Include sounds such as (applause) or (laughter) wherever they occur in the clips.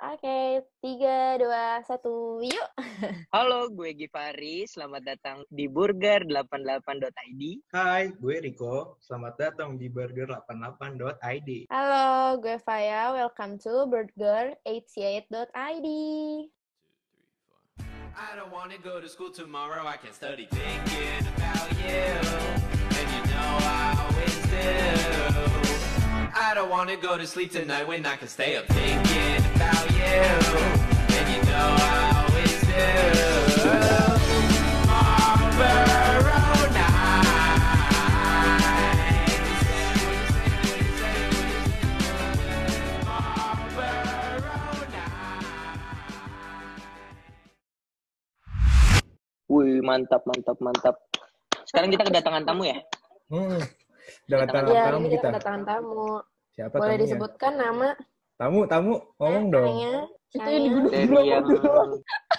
Oke, tiga, dua, satu, yuk. (laughs) Halo, gue Givari. Selamat datang di burger88.id. Hai, gue Riko. Selamat datang di burger88.id. Halo, gue Faya. Welcome to burger88.id. I don't wanna go to school tomorrow. I can study thinking about you. And you know I always do. I don't wanna go to sleep tonight when I can stay up thinking about you. And you know I always do. Marlboro nights. Marlboro nights. Wih, mantap, mantap, mantap. Sekarang kita kedatangan tamu ya? Hmm. Dalam Kedatangan tamu Ya, tamu kita. kedatangan tamu. Siapa Boleh tamunya? disebutkan nama? Tamu, tamu, ngomong dong. Namanya? Itu yang di Gunung Dari Bromo yang doang.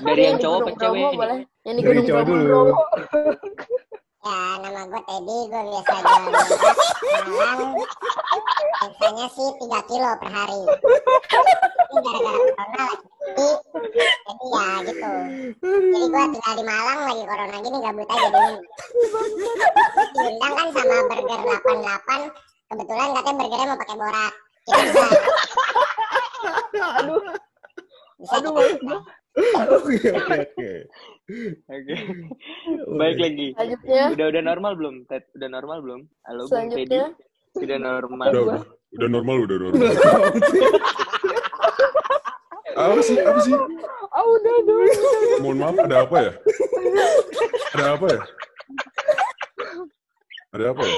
dari yang cowok ke cewek boleh. Yang di Dari Gunung cowok Bromo. dulu. Ya, nama gue Teddy, gue biasa jual malam. Biasanya sih 3 kilo per hari. Ini gara-gara corona lagi jadi ya gitu. Jadi gue tinggal di Malang lagi corona gini gabut aja dulu. Diundang kan sama Burger 88, kebetulan katanya burgernya mau pakai borak. Bisa. Aduh, Bisa aduh. Oke, oke, oke. Oke. Baik lagi. Selanjutnya, Udah udah normal belum? Ted? Udah normal belum? Halo, Bung Teddy. selanjutnya. Sudah normal. Udah, udah, udah normal, udah normal. (laughs) apa sih? Apa sih? Ah, udah dong. Mohon maaf, ada apa ya? Ada apa ya? Ada apa ya?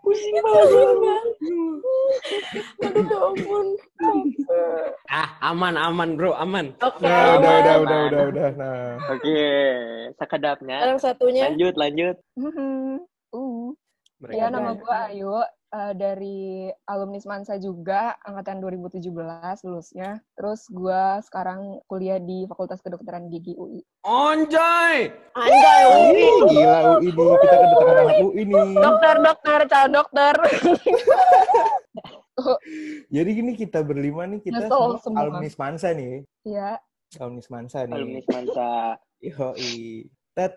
Pusing banget. Aduh, ampun. Ah, aman, aman, bro, aman. Oke, Nah, udah, udah, udah, udah, udah. Nah, Oke, sakadapnya. Sekarang satunya. Lanjut, lanjut. Mhm. Uh. Mereka Ya, nama gue Ayu, eh, dari alumni Semansa juga, angkatan 2017 lulusnya. Terus gue sekarang kuliah di Fakultas Kedokteran Gigi UI. Onjoy! Anjay, Ui. gila UI nih. Kita kedatangan anak UI nih. Dokter, dokter, calon dokter. (laughs) Jadi gini kita berlima nih, kita Nyesel semua semua. alumni Semansa nih. Iya. Alumni Semansa nih. Alumni Semansa. Yoi. Ted,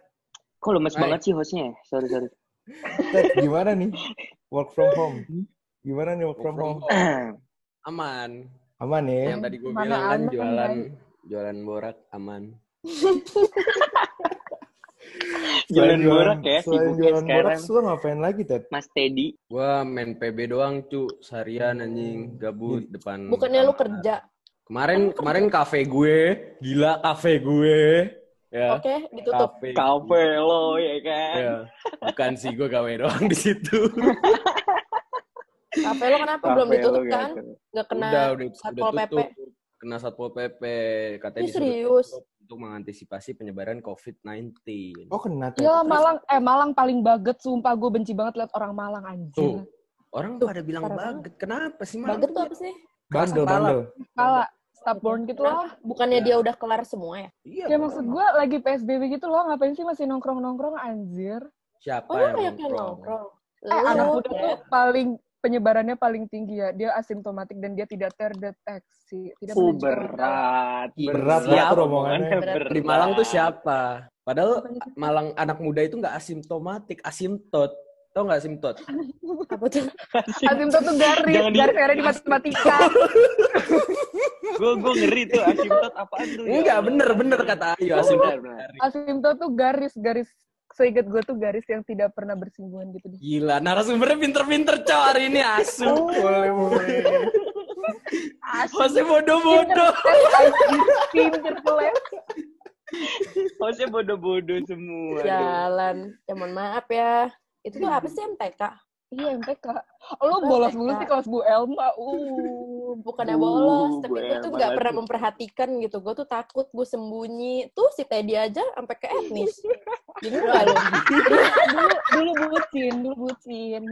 Kok lemes Hai. banget sih hostnya? Sorry, sorry. Ted, gimana nih? Work from home. Gimana nih work from home? Aman. Aman ya? Yang tadi gue Mana bilang kan jualan jualan borak aman. (laughs) Jualan borak ya, Selain jualan sekarang. borak, lu ngapain lagi, Ted? Mas Teddy. Gua main PB doang, cu. Seharian anjing, gabut depan. Bukannya lu kerja. Kemarin kemarin kafe gue, gila kafe gue. Ya. Oke, ditutup. Kafe. Kafe lo, ya kan? Ya. Bukan sih gue gawe doang di situ. (laughs) Kafe lo kenapa belum Kafe ditutup lo kan? Gak kena udah, udah, Satpol udah PP. tutup. Kena Satpol PP. Katanya disuruh serius? untuk mengantisipasi penyebaran COVID-19. Oh, kena, Ted. Ya Malang, eh Malang paling baget, sumpah gue benci banget liat orang Malang anjir. Tuh. Orang Tuh, pada bilang baget. Kenapa sih Malang? Baget tuh apa sih? Bandel, bandel. Kala, stubborn gitu loh. Bukannya dia udah kelar semua ya? Iya. Ya maksud gue lagi PSBB gitu loh, ngapain sih masih nongkrong-nongkrong anjir. Siapa Oh, yang nongkrong? nongkrong. Eh, anak muda ya. tuh paling penyebarannya paling tinggi ya. Dia asimptomatik dan dia tidak terdeteksi. Tidak Uh, berat. Berat omongannya. Berat. Di Malang tuh siapa? Padahal? Malang anak muda itu nggak asimptomatik, asimtot. Tau nggak asimtot? Apa tuh? Asimptot tuh garis, Jangan di- garis merah di matematika. (laughs) Gue gue ngeri tuh asimtot apaan tuh? ya Enggak, Allah. bener bener kata Ayu asimtot. Asimptot tuh garis, garis. Seingat gue tuh garis yang tidak pernah bersinggungan gitu deh. Gila, narasumbernya pinter-pinter cow hari ini asu. Boleh, boleh. Masih bodoh-bodoh. Pinter keles. Hostnya bodoh-bodoh semua. Jalan. Ya mohon maaf ya. Itu tuh apa sih MTK? Iya MTK. Oh, lo bolos mulu sih kelas Bu Elma. Uh. Bukannya Uh, bolos, tapi gue tuh emang gak tuh. pernah memperhatikan gitu. Gue tuh takut, gue sembunyi. Tuh si Teddy aja sampai ke etnis. Jadi lo. dulu dulu bucin, dulu bucin.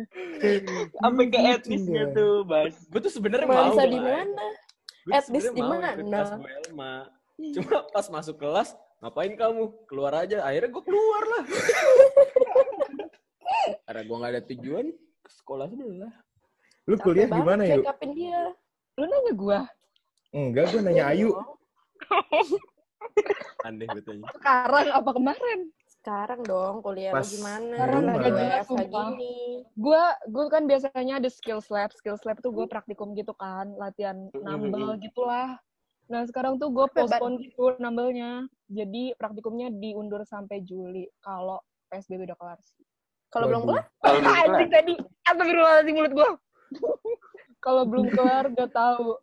Sampai ke nggak? tuh, Bas. Gue tuh sebenarnya mau. Bisa di mana? Etnis di mana? ikut kelas Bu Elma. Cuma pas masuk kelas, ngapain kamu? Keluar aja. Akhirnya gue keluar lah. (laughs) Karena gue gak ada tujuan ke sekolah sebelah. Lu Capek kuliah gimana yuk? check upin dia. Lu nanya gua Enggak, gue nanya Ayu. Aneh betulnya. sekarang apa kemarin? Sekarang dong kuliah Pas lu gimana? di rumah. Lagi WFH gini. Gue gue kan biasanya ada skills lab, skills lab tuh gue praktikum gitu kan, latihan nambel gitulah. Nah sekarang tuh gue Capek postpone gitu nambelnya, jadi praktikumnya diundur sampai Juli kalau PSBB udah kelar sih. Kalau belum kelar, Kalau belum (laughs) kelar. Anjing tadi, astagfirullahaladzim mulut gue. (laughs) kalau belum kelar gak tahu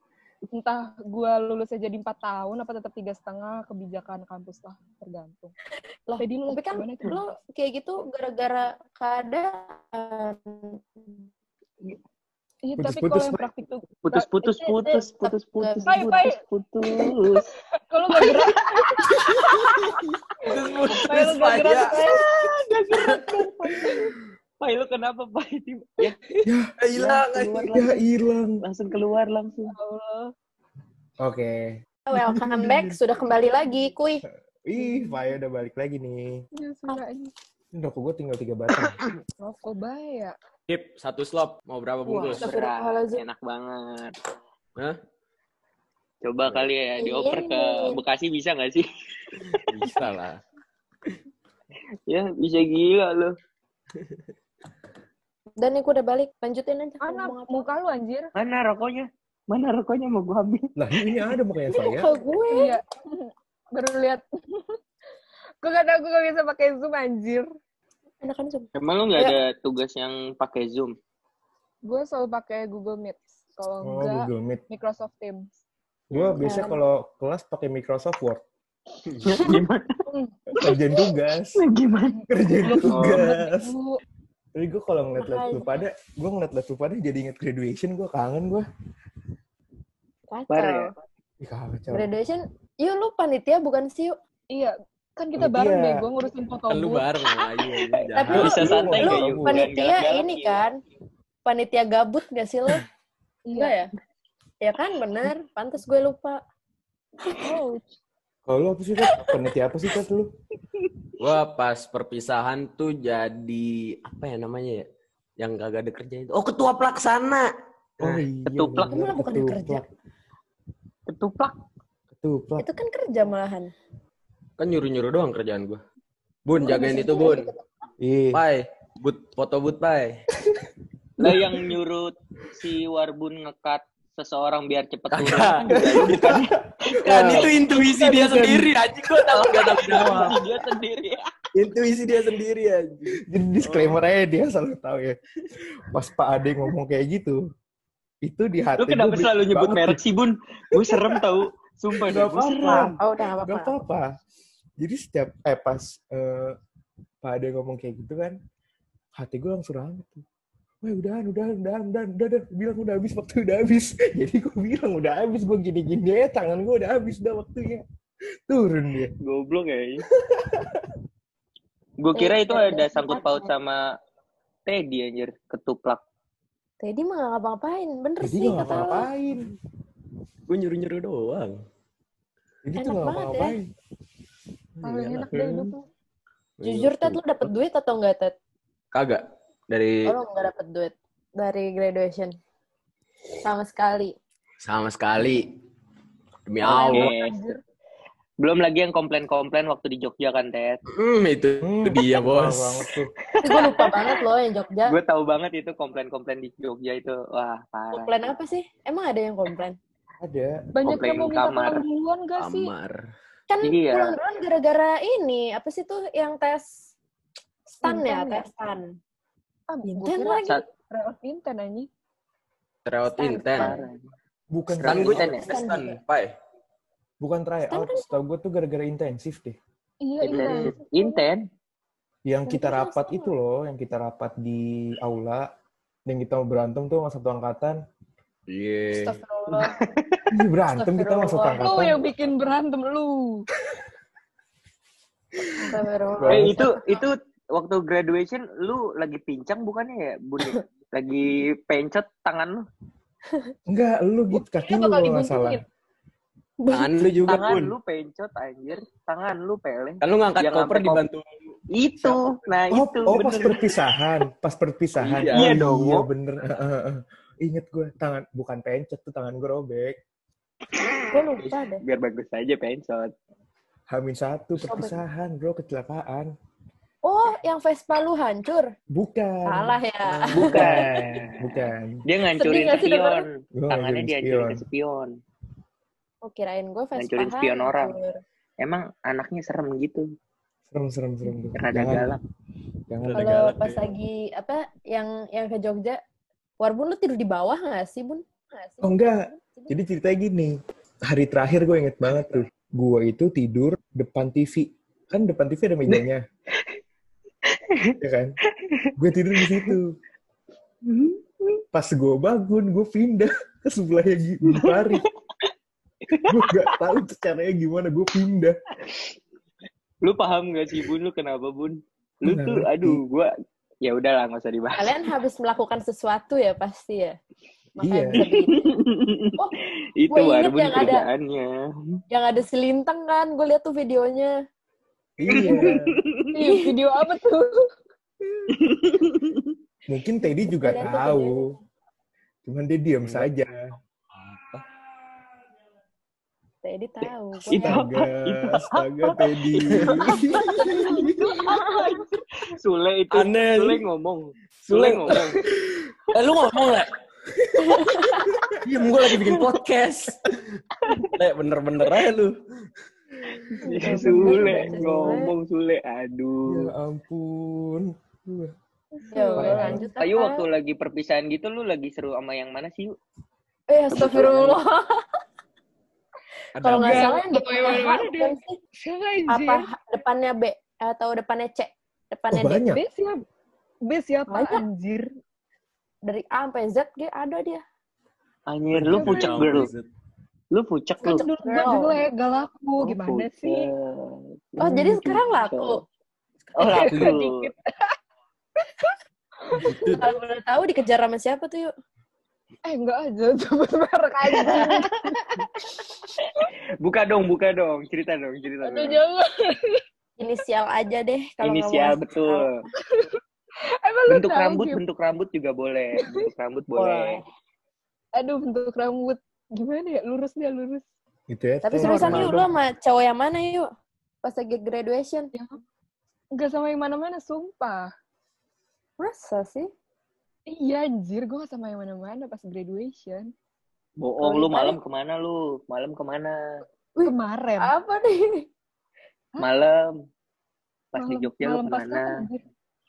entah gue lulusnya jadi empat tahun apa tetap tiga setengah kebijakan kampus lah tergantung. loh, Tadi lu tapi lagi kan lo kayak gitu gara-gara keadaan. Iya Putus-putus, tapi kalau yang praktik tuh Putus putus putus putus putus Pai, pai. putus putus. kalau gak gerak, Putus kalau putus gak gerak, Paya. Pai lu kenapa Pai? Ya, Hilang keluar anjing. Ya langsung, hilang. langsung keluar langsung. Allah. Oke. Welcome back, sudah kembali lagi, kuy. Ih, Faya udah balik lagi nih. Ya sudah rokok gue tinggal tiga batang. Rokok bahaya. Kip, satu slop. Mau berapa bungkus? Wah. Enak banget. Hah? Coba kali ya dioper ke Iya. Bekasi bisa nggak sih? Bisa lah. (laughs) Ya bisa gila loh. Dan gue udah balik, lanjutin aja. Mana muka lu anjir? Mana rokoknya? Mana rokoknya mau gua ambil? Lah ini ada makanya Ini saya. muka gue. Iya. (laughs) Baru lihat. (laughs) gue gak tau gue gak bisa pakai zoom anjir. Enakan zoom. Emang lu nggak Ya. ada tugas yang pakai Zoom? Gue selalu pakai Google Meet. Kalau Oh, enggak Google Meet. Microsoft Teams. Gue biasanya Kan. kalau kelas pakai Microsoft Word. (laughs) Gimana? Kerjain tugas. Gimana? Kerjain Oh. tugas. Bu, Tapi gue kalau ngeliat liat lu pada, gue ngeliat liat lu pada jadi inget graduation, gue kangen gue. Kacau. Ya? Ih kacau. Graduation, yuk lu panitia bukan sih yuk? iya, kan kita Panitia. bareng deh. Gue ngurusin foto Kan lu bareng sama Ayu. anjing. Tapi Jahat. Bisa santai Lu yuk? gabung. Panitia ini kan, panitia gabut gak sih lo? Enggak Iya. ya? Ya kan, bener. Pantes gue lupa. Oh, Kalau lu apa sih, Tat? Panitia apa sih, Tat, lu? Gua pas perpisahan tuh jadi apa ya namanya ya? Yang kagak ada kerja itu. Oh, ketua pelaksana. Oh iya, ketuplak. Emang bukan kerja? Ketuplak. Ketuplak. Itu kan kerja malahan. Kan nyuruh-nyuruh doang kerjaan gua. Bun, jagain itu, Bun. Ih, Pai, but foto but, Pai. Lah yang nyuruh si Warbun ngekat seseorang biar cepet turun. Bukan Kan itu intuisi dia sendiri, anjing gua tahu enggak tahu jawab. dia sendiri. Intuisi dia sendiri anjing. jadi disclaimer aja dia selalu tahu ya. Pas Pak Ade ngomong kayak gitu, itu di hati Lu kenapa selalu nyebut merek sih, Bun? Gue serem tau. Sumpah Gak gue serem. apa-apa. Oh, udah gak apa-apa. Gak apa-apa. Jadi setiap, eh pas eh, Pak Ade ngomong kayak gitu kan, hati gue langsung rame tuh. Wah udahan, udahan, udahan, udahan, udah, udah, bilang udah habis, waktu udah habis. (laughs) Jadi gue bilang udah habis, gue gini-gini ya, tangan gue udah habis, udah waktunya. Turun dia. Goblok ya. (laughs) Gue kira itu ada sangkut paut sama Teddy anjir, ketuplak. Teddy mah gak ngapa-ngapain. Bener Jadi sih gak lo. ngapa-ngapain. Gue nyuruh-nyuruh doang. Jadi tuh gak ya. Paling Iyalah. enak deh hidup lu. Jujur, Ted, lu dapet duit atau enggak, Ted? Kagak. Dari Oh, lu enggak dapet duit dari graduation? Sama sekali. sama sekali. Demi. Allah. Belum lagi yang komplain-komplain waktu di Jogja kan, Ted. Hmm, itu Hmm, dia, Bos. gue lupa banget loh yang Jogja. Gue tahu banget itu komplain-komplain di Jogja itu. Wah, parah. Komplain apa sih? Emang ada yang komplain? Ada. Banyak yang mau minta kamar. tolong duluan gak sih? Kamar. Kan Iya. pulang duluan gara-gara ini. Apa sih tuh yang tes stan ya? Ya? Tes stan. Ah, lagi. Saat- reot anjing. Tryout Stan, inten. parah. Bukan Kan gue Inten ya? stan, Pai. bukan try Stan out, kan- setahu gue tuh gara-gara intensif deh. Iya, Intensif. inten. Yang kita rapat itu loh, yang kita rapat di aula, yang kita mau berantem tuh sama satu angkatan. Iya. Astagfirullah. (laughs) Berantem kita satu Astagfirullah. Lu angkatan. yang bikin berantem lu. Astagfirullah. Eh itu itu waktu graduation lu lagi pincang bukannya ya, Bun? Lagi pencet tangan lu. Enggak, lu gitu kaki lu kalau salah. Tangan lu juga, Tangan Bun. lu pencet anjir. Tangan lu peleng. Kan lu ngangkat Yang koper dibantu. Itu. Nah, Oh, itu oh pas bener. perpisahan, pas perpisahan. Iya. Iya dong. Iya bener. Inget gue tangan bukan pencet tuh tangan gue robek. (clears throat) Gue lupa deh. Biar bagus aja pencot. Hamin satu perpisahan bro kecelakaan. Oh, yang Vespa lu hancur? Bukan. Salah ya. (laughs) Bukan. Bukan. Dia ngancurin Sedih spion. Gua Tangannya ngancurin dia hancurin spion. ke spion. Oh, kirain gue Vespa Ngancurin spion orang. hancur. Emang anaknya serem gitu. Serem serem serem. Rada Jangan, galak. Jangan. Kalau galak pas lagi apa yang yang ke Jogja, Warbun lu tidur di bawah nggak sih, Bun? Nggak sih? Oh enggak. Jadi ceritanya gini. Hari terakhir gue inget banget tuh. Gue itu tidur depan TV. Kan depan TV ada mejanya. (laughs) ya kan? Gue tidur di situ. Pas gue bangun, gue pindah ke sebelahnya Gipari. gue gak tahu tuh caranya gimana, gue pindah. Lu paham gak sih Bun? Lu kenapa Bun? Lu tuh, ngerti. aduh, gua ya udahlah nggak usah dibahas. Kalian habis melakukan sesuatu ya pasti ya. Makanya Iya. (laughs) Oh, Itu Warbun yang ada-. Yang ada selintang kan, gue lihat tuh videonya. Iya. (laughs) Video apa tuh? Mungkin Teddy juga Kalian tahu. Cuman dia diam Enggak. saja. Teddy tahu. Gua Itu- Astaga, astaga Teddy. Sule itu, Aneh. Sule ngomong. Sule ngomong. Eh, lu ngomong, Le. Diam, gue lagi bikin podcast. Le, bener-bener aja lu. Ya, Bener, Sule ngomong Sule. ya Aduh. ampun. Ya lanjut. Ayo waktu lagi perpisahan gitu lu lagi seru sama yang mana sih? Yuk? Eh, astagfirullah. Kalau nggak Enggak, salah yang depannya H bukan sih? Apa depannya B atau depannya C? Depannya Oh, D. banyak. B siapa? B siapa Banyak. anjir? Dari A sampai Z G ada dia. Anjir, lu yang- girl. Lu pucek lu. Kan dulu jelek, gak laku. Oh, Gimana sih? Oh, jadi sekarang laku. Oh, laku. Dikit. Kalau boleh tahu dikejar sama siapa tuh, yuk? Eh, enggak aja. (laughs) Sebut merek aja. (laughs) Buka dong, buka dong. Cerita dong, cerita Aduh, dong. jangan. Inisial aja deh kalau Inisial mau betul. (laughs) Emang Bentuk tahu, rambut, bentuk rambut juga boleh. Bentuk rambut Boleh. Aduh, bentuk rambut. Gimana ya? Lurus dia, lurus. Gitu ya. Tapi seriusan yuk, lu sama cowok yang mana yuk? Pas lagi graduation. Enggak sama yang mana-mana, sumpah. Masa sih? Iya, anjir. Gue gak sama yang mana-mana pas graduation. Bohong lu di malam ke mana lu? Malam ke mana? Kemarin. Apa nih? Malam. Pas di Malam- Jogja lu malam pas ke mana?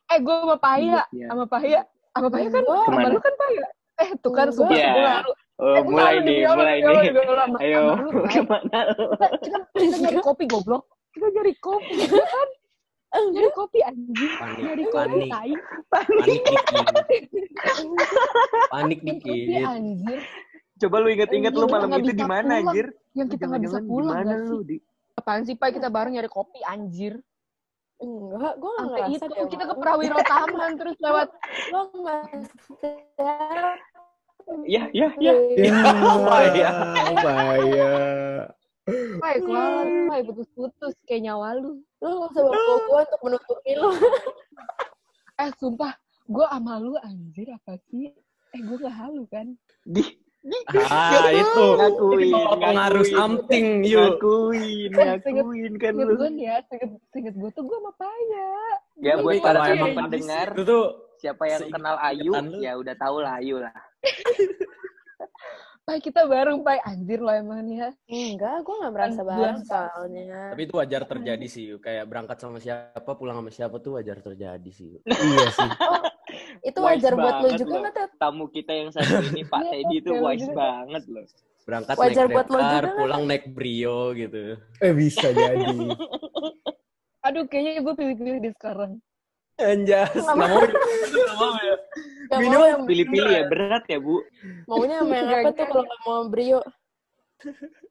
Eh, gue sama Paya. Sama Paya. Sama Paya kan? Enggak. Sama Ke mana? lu kan Paya? Eh, tuh kan, Enggak. sumpah. Iya. Gue lalu. Oh, Eh, gua mulai lalu, nih, mulai nih. Ayo, (laughs) ke mana lu? Kita, kita, kita nyari kopi, goblok. Kita nyari kopi, (laughs) kan? Nyari kopi, anjing. Panik, Nyari kopi, panik, tai. panik dikit. Panik Nyari kopi, dikit. anjir. Coba lu inget-inget lu malam itu di mana, anjir? Yang kita nggak bisa pulang, nggak lu? sih? Di... Apaan sih, Pak? Kita bareng nyari kopi, anjir. Enggak, gue nggak Sampai ngerasa itu deh. kita ke. Prawiro Taman terus lewat Lo nggak Ya, ya, ya. Ya, Bahaya. bahaya. Pai, keluar, Pai, putus-putus kayak nyawa lu. Lo nggak usah bawa gue untuk menutupi lo. (laughs) Eh, sumpah, gue sama lu anjir apa sih? Eh, gue gak halu kan? Di, Ah, itu. ngakuin, Itu pengaruh ngakuin. something, yuk. Ngakuin, ngakuin kan lu. gue nih ya, seinget, gue tuh gue sama Paya. Ya, buat Tapi para emang pendengar, Itu tuh siapa yang kenal Ayu, lu. ya udah tahu lah Ayu lah. (laughs) Pai, kita bareng, Pai. Anjir lo emang nih ya. Enggak, gue nggak merasa Kan bareng gua- soalnya. tapi itu wajar terjadi sih. yuk. Kayak berangkat sama siapa, pulang sama siapa tuh wajar terjadi sih. yuk. (laughs) Iya sih. Itu Wise wajar buat lo juga nggak? Tamu kita yang satu ini, Pak Iya, Teddy itu wise juga. banget loh. Berangkat Wajar naik buat lo juga pulang naik Brio gitu. Eh bisa jadi. (laughs) Aduh, kayaknya gue pilih-pilih di sekarang. Anjas, nggak mau. Nggak mau ya. Pilih-pilih ya, berat ya, Bu. Maunya sama yang apa tuh kalau nggak mau Brio?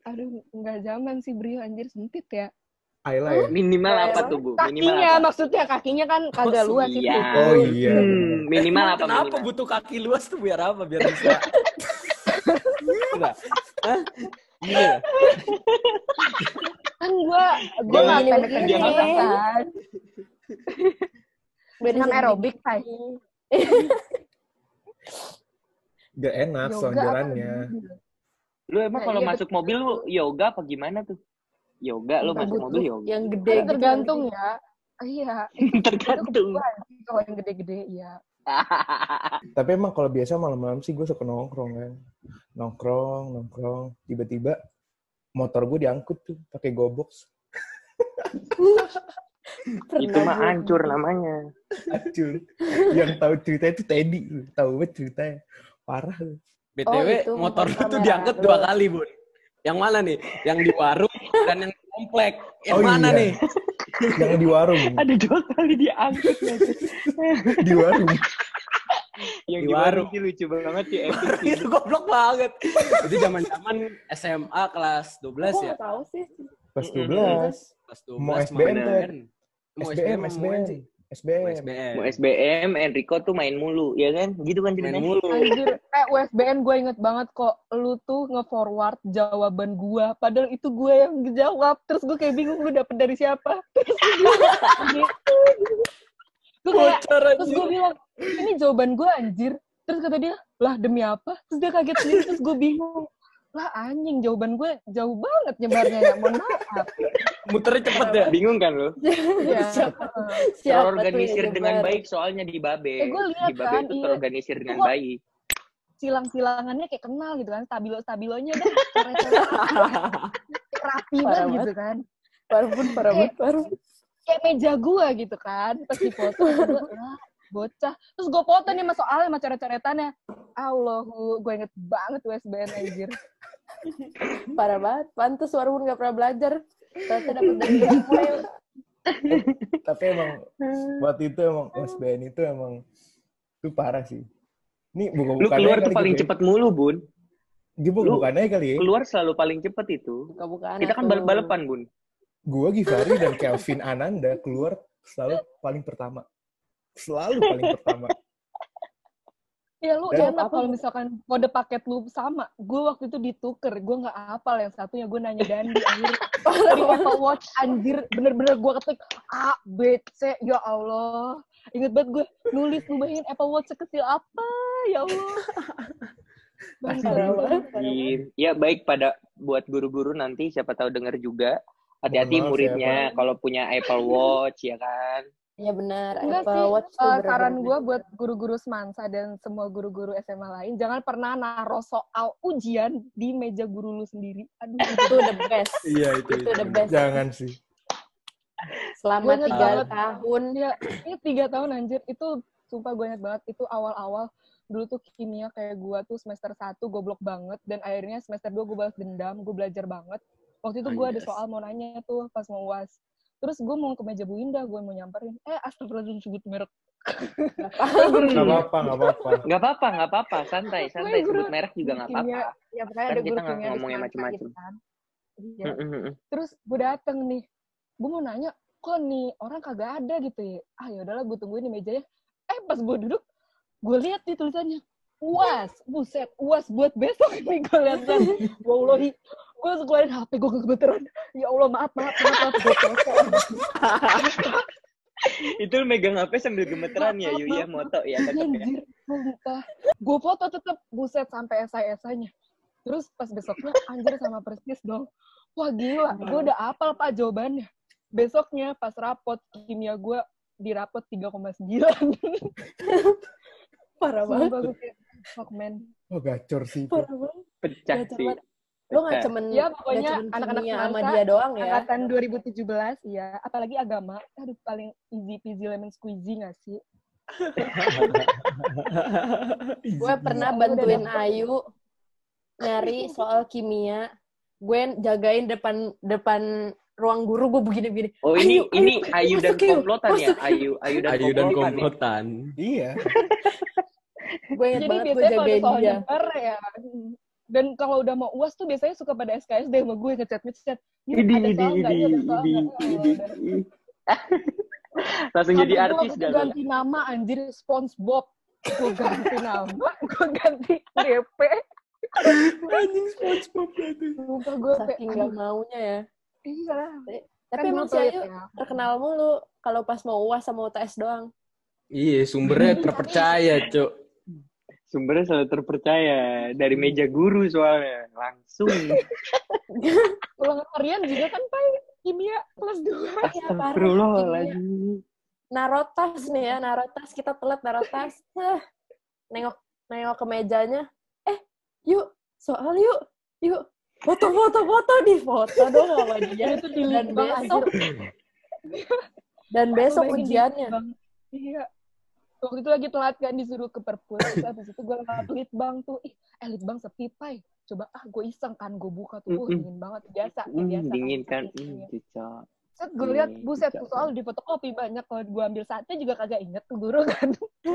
Aduh, nggak zaman sih Brio anjir sempit ya. Ayla ya. Minimal Kayak apa tuh, Bu? Minimal Kakinya apa? maksudnya kakinya kan kagak Oh, luas itu. iya. Oh iya. Hmm, minimal apa? Kenapa Minimal? butuh kaki luas tuh biar apa? Biar bisa. Hah? Iya. Kan gue gue Jangan nggak pendek begini. pendek kan. Beda aerobik, Pai. (laughs) Gak enak Yoga selonjorannya. Lu emang Nah, kalau iya, masuk mobil lu yoga apa gimana tuh? Yoga lu Entah masuk mobil yoga. yang gede Kan gitu tergantung ya. Iya. (laughs) Tergantung. Kalau yang gede-gede ya. (laughs) Tapi emang kalau biasa malam-malam sih gue suka nongkrong kan. Nongkrong, nongkrong. Tiba-tiba motor gue diangkut tuh pakai gobox. (laughs) Itu mah hancur namanya. Acul. Yang tahu ceritanya itu Teddy. Tahu banget ceritanya. Parah lu. BTW Oh, itu motor lu tuh diangkut dua kali, Bun. Yang mana nih? Yang di warung dan yang komplek. Yang Oh, mana iya. nih? (laughs) Yang di warung. Ada dua kali diangkut sih? (laughs) di warung. (laughs) Yang Di di warung warung. sih lucu banget sih epic sih. itu goblok banget. itu zaman-zaman SMA kelas 12 Aku ya. tahu sih. Pas Mm-mm. 12. Kelas 12 Mau SBM. Mau SBM, mau SBM. SBM. SBM. Mau SBM, Enrico tuh main mulu, ya kan? Gitu kan Main ceritanya? mulu. Anjir, eh USBN gue inget banget kok lu tuh nge-forward jawaban gue. Padahal itu gue yang ngejawab. Terus gue kayak bingung lu dapet dari siapa. (laughs) Terus gue bilang, gitu. Gue kayak, Bocor terus gue bilang, ini jawaban gue anjir. Terus kata dia, lah demi apa? Terus dia kaget sendiri, terus gue bingung. Lah anjing, jawaban gue jauh banget nyebarnya ya. Mohon maaf. (laughs) Muternya cepet ya. Bingung kan lu? Iya. Siapa Terorganisir dengan nyebar? baik soalnya di Babe. Eh, gue lihat di Babe kan, itu iya. terorganisir dengan Kok- baik. Silang-silangannya kayak kenal gitu kan. Stabilo-stabilonya dah. Coret-coret (laughs) rapi banget gitu kan. Eh, banget, parah. kayak meja gua gitu kan pas di foto bocah terus gue foto nih sama soalnya sama coret-coretannya Allahu gue inget banget USBN anjir Parah banget. Pantes Warun nggak pernah belajar. Ternyata dapet (laughs) dari Samuel. Tapi emang waktu itu emang SBN itu emang itu parah sih. Ini bukan Lu keluar tuh paling cepet mulu, Bun. Lu bukannya kali ya. Keluar selalu paling cepet itu. Buka-bukaan. Kita kan balap-balapan, Bun. Gua Givari dan Kelvin Ananda keluar selalu paling pertama. Selalu paling pertama. Ya lu Dan enak kalau misalkan kode paket lu sama. Gue waktu itu dituker gue nggak hafal. Yang satunya gue nanya Dandi anjir. (laughs) Di Apple Watch anjir. Bener-bener gue ketik A B C ya Allah. Inget banget gue nulis lu bayangin Apple Watch sekecil apa? Ya Allah. (laughs) Iya, Ya baik pada buat guru-guru nanti siapa tahu denger juga. Hati-hati ya, muridnya kalau punya Apple Watch ya kan. Iya benar. Enggak Apple sih, Watch bener-bener saran gue buat guru-guru semansa dan semua guru-guru SMA lain, jangan pernah naruh soal ujian di meja guru lu sendiri. Aduh, (laughs) itu the best. Iya itu. Itu the best. Jangan sih. Selama inget tiga banget. tahun. ya, ini tiga tahun anjir, itu sumpah gue inget banget, itu awal-awal dulu tuh kimia kayak gue tuh semester 1 goblok banget, dan akhirnya semester 2 gue balas dendam, gue belajar banget. Waktu itu gue ada Anjas. soal mau nanya tuh pas mau uas. Terus gue mau ke meja Bu Indah, gue mau nyamperin, eh astagfirullahaladzim sebut merek. (laughs) Nggak apa-apa, nggak apa-apa. Nggak apa-apa, nggak apa-apa. Santai, santai. Gue Sebut merek juga nggak apa-apa. ya pokoknya Kan ada kita nggak di ngomong yang macem-macem. gitu kan. Iya. Terus gue dateng nih gue mau nanya kok nih orang kagak ada gitu ya ah ya udahlah gue tungguin di mejanya eh pas gue duduk gue lihat nih tulisannya uas buset uas buat besok nih gue lihat kan (laughs) wallahi gue keluarin hp gue kebetulan ya allah maaf maaf maaf, maaf gue telepon (laughs) Itu lu megang HP sambil gemeteran ya, Yu ya, moto ya tetep ya. gue foto tetep buset sampai esai-esainya terus pas besoknya anjir sama persis dong wah gila gue udah apal pak jawabannya besoknya pas rapot kimia gue di rapot 3,9 Parah banget. Fuck man Oh, gacor sih. Parah banget. Pecah Gacor sih. Lo nggak cuman Ya, pokoknya anak-anak sama dia doang ya. angkatan 2017 ya apalagi agama aduh paling easy peasy lemon squeezy gak sih (laughs) Gue pernah bantuin Ayu nyari soal kimia. Gue jagain depan depan ruang guru gue begini-begini. Oh ini Ayu, ini ayu, Ayu dan komplotan ya. Ayu Ayu dan Ayu dan komplotan. ya? komplotan. Iya. (laughs) Gue inget jadi banget gue jagain dia. nyebar ya. Dan kalau udah mau uas tuh biasanya suka pada SKSD sama gue ngechat ngechat Idi ada idi soal nggak? ada soal idi nggak? Langsung jadi artis dah. lu. ganti nama anjir SpongeBob gue ganti nama gue ganti DP Anjing SpongeBob itu. lupa gue Saking gak maunya ya. iya Tapi Kan emang dulu si pelit Ayu ya. terkenal mulu kalau pas mau uas sama UTS doang. Iya, sumbernya (laughs) terpercaya, Cuk. Sumbernya selalu terpercaya dari meja guru soalnya langsung. (laughs) Ulangan harian juga kan Pak kimia kelas 2. Iya, parah. Astagfirullahaladzim. Narotas nih ya, narotas. Kita telat narotas. Nengok, nengok ke mejanya. Eh, yuk, soal yuk. Yuk, foto-foto foto di foto dong sama dia. (laughs) Itu di Dan besok, dan besok ujiannya. Iya. Waktu itu lagi telat kan disuruh ke perpus. Terus habis itu gue ngeliat litbang tuh. Ih, eh litbang sepi, Pai. Coba ah gue iseng kan. Gue buka tuh. Uh, Mm-mm. dingin banget. Biasa. Hmm, biasa dingin kan. Iya. Hmm, cocok. Set gue liat, Iya, buset tuh soal di fotokopi banyak. Kalau gue ambil sate juga kagak inget tuh guru kan. (laughs)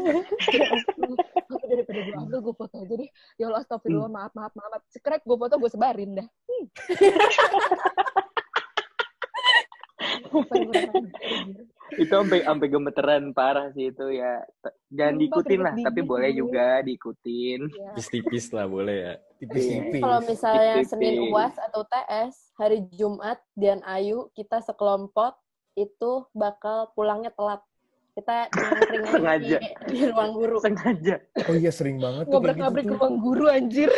Daripada gue ambil, gue foto aja deh. Ya Allah, astagfirullah, Hmm. maaf, maaf, maaf. Sekrek gue foto, gue sebarin dah. Hmm. (laughs) Itu sampai sampai gemeteran parah sih itu ya. Jangan diikutin lah, tapi boleh juga diikutin. Ya. Tipis-tipis lah boleh ya. Tipis-tipis. Kalau misalnya. Senin UAS atau TS, hari Jumat, Dian Ayu, kita sekelompok itu bakal pulangnya telat. Kita (laughs) Sengaja. di, di ruang guru. Sengaja. Oh iya sering banget gitu Ngobrak-ngabrik tuh. ke ruang guru, anjir.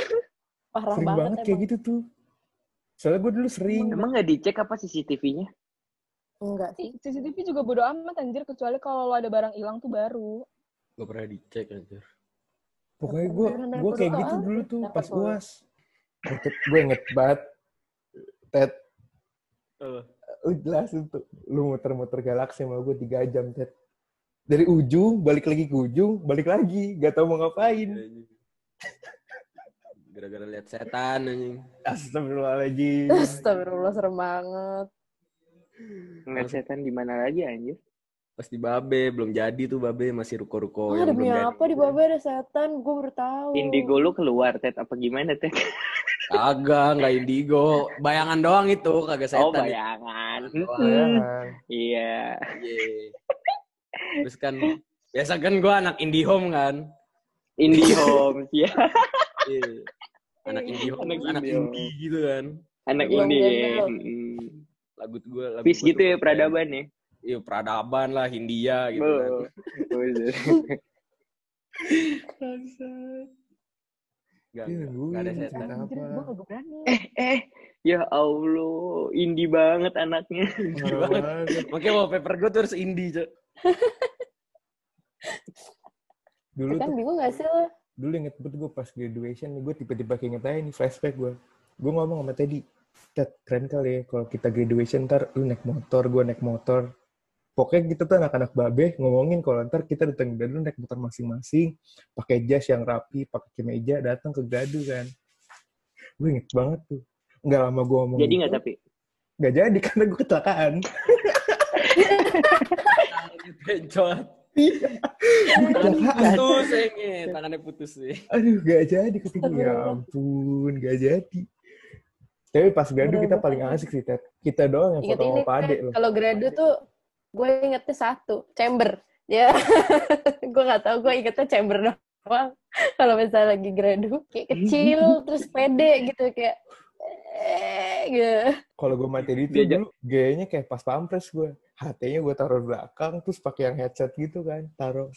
Parah Sering banget, banget kayak gitu tuh. Soalnya gue dulu sering. Emang nggak dicek apa CCTV-nya? Enggak sih. CCTV juga bodo amat, anjir. Kecuali kalau lo ada barang hilang tuh baru. Gak pernah dicek aja. Pokoknya gue gue kayak gitu dulu tuh Dapat pas bola. uas. Gue inget banget. Ted, lu jelasin tuh. Lu muter-muter galaksi sama gue 3 jam, Ted. Dari ujung, balik lagi ke ujung, balik lagi. Gak tau mau ngapain. Gara-gara lihat setan anjing. Astagfirullahaladzim. Astagfirullah, serem banget. Nggak setan di mana lagi anjir? Pas di Babe belum jadi tuh Babe masih ruko-ruko Oh, yang demi belum jadi. apa di Babe ada setan? Gue baru tahu. Indigo lu keluar, Ted. Apa gimana, Ted? Kagak, nggak indigo. Bayangan doang itu, kagak setan. Oh, bayangan. Doang. Hmm. Iya. Iya. Terus kan biasa kan gua anak IndiHome kan. Indihome, (laughs) ya. Iya. Anak IndiHome, Anak anak, IndiHome. indie gitu kan. Anak ini. gembel. Mm. Lagu gua lagu Peace gitu ya peradaban ya. Iya, peradaban lah Hindia gitu kan. Oh. Enggak, Iya, (laughs) gue enggak ada setan. Apa? gue berani. eh, ya Allah, indie banget anaknya. Parah banget. Makanya wallpaper gue tuh harus indie, Cok. (laughs) Dulu kan bingung gak sih lo? dulu inget banget gue pas graduation nih, gue tiba-tiba keinget aja nih flashback gue. Gue ngomong sama Teddy, Ted, keren kali ya kalau kita graduation ntar lu naik motor, gue naik motor. Pokoknya kita tuh anak-anak babe ngomongin kalau ntar kita datang ke gradu naik motor masing-masing, pakai jas yang rapi, pakai kemeja, datang ke gradu kan. Gue inget banget tuh. Nggak lama gue ngomong Jadi nggak gitu, tapi? nggak jadi (laughs) karena gue kecelakaan. Kecelakaan. Putus. Tangannya putus sih. Aduh, gak jadi ketika ya ampun, gak jadi. Tapi pas gradu kita paling asik sih, Ted. Kita doang yang Ingat foto ini sama Pade kan, loh. kalau gradu tuh gue ingetnya satu, chamber. Ya, (laughs) gue gak tahu gue ingetnya chamber doang. (laughs) Kalau misalnya lagi gradu, kayak kecil, (laughs) terus pede gitu, kayak eh, gitu. Kalau gue mati itu Dia dulu gayanya kayak pas pampres gue. HT-nya gue taruh belakang, terus pakai yang headset gitu kan. Taruh.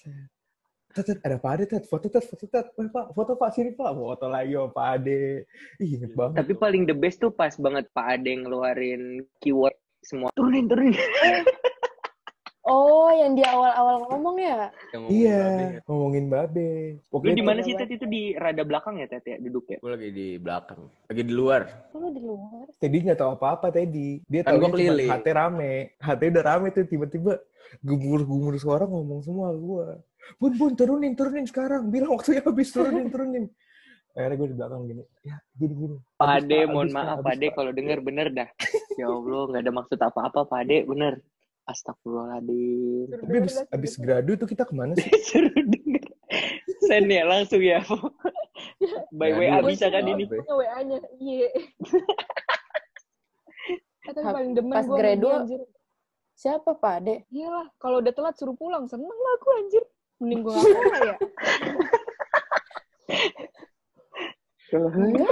Tet, tet, ada Pade, Tet. Foto, Tet. Foto, Tet. Weh, Pak. Foto, Pak. Sini, Pak. Foto lagi sama Pade. Ih, inget banget. Tapi paling the best tuh pas banget Pak Ade ngeluarin keyword semua. Turunin, turunin. (laughs) Oh, yang di awal-awal ngomong ya? Yang Iya, Babe, ya. ngomongin Babe. Lu Pokoknya di mana sih Ted itu di rada belakang ya Ted ya duduk ya? Gue lagi di belakang. Lagi di luar. Oh, lu di luar. Teddy nggak tahu apa-apa Teddy. Dia Kan tahu gua keliling. HT rame. HT udah rame tuh tiba-tiba gumur-gumur suara ngomong semua gua. Bun, bun, turunin, turunin sekarang. Bilang waktunya habis, turunin, turunin. Akhirnya gue di belakang gini. Ya, gini, gini. Pak Habis, Ade, Pak, mohon maaf habis, Pak Ade Pak. kalau denger bener dah. Ya Allah, nggak ada maksud apa-apa Pak Ade, bener. Astagfirullahaladzim. Tapi abis, abis gradu tuh kita ke mana sih? (laughs) Suruh denger. Send ya langsung ya. By Ya, WA dulu. bisa kan ini? Punya WA-nya. Iya. Tapi paling demen pas gue gradu, anjir. Siapa, Pak Ade? Iyalah, kalau udah telat suruh pulang, seneng lah aku anjir. Mending gue (laughs) ngapain ya?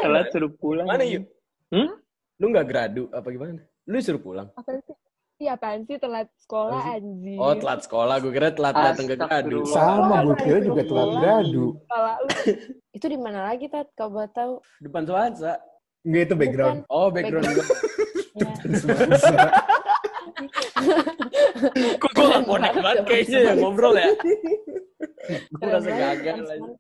Telat suruh pulang. Mana yuk? Hmm? Lu nggak gradu apa gimana? Lu suruh pulang. Apa sih? Ih, apaan sih telat sekolah anjir. Oh, telat sekolah. Gue kira telat datang ke gradu. Sama, gue kira juga telat gradu. (laughs) Itu di mana lagi, Tat? Kau boleh tahu? Depan Suansa. Enggak, itu background. Oh, background gue. (laughs) Ya. Kok gue gak connect banget kayaknya ya ngobrol ya. (laughs) Gue banget, gagal lagi.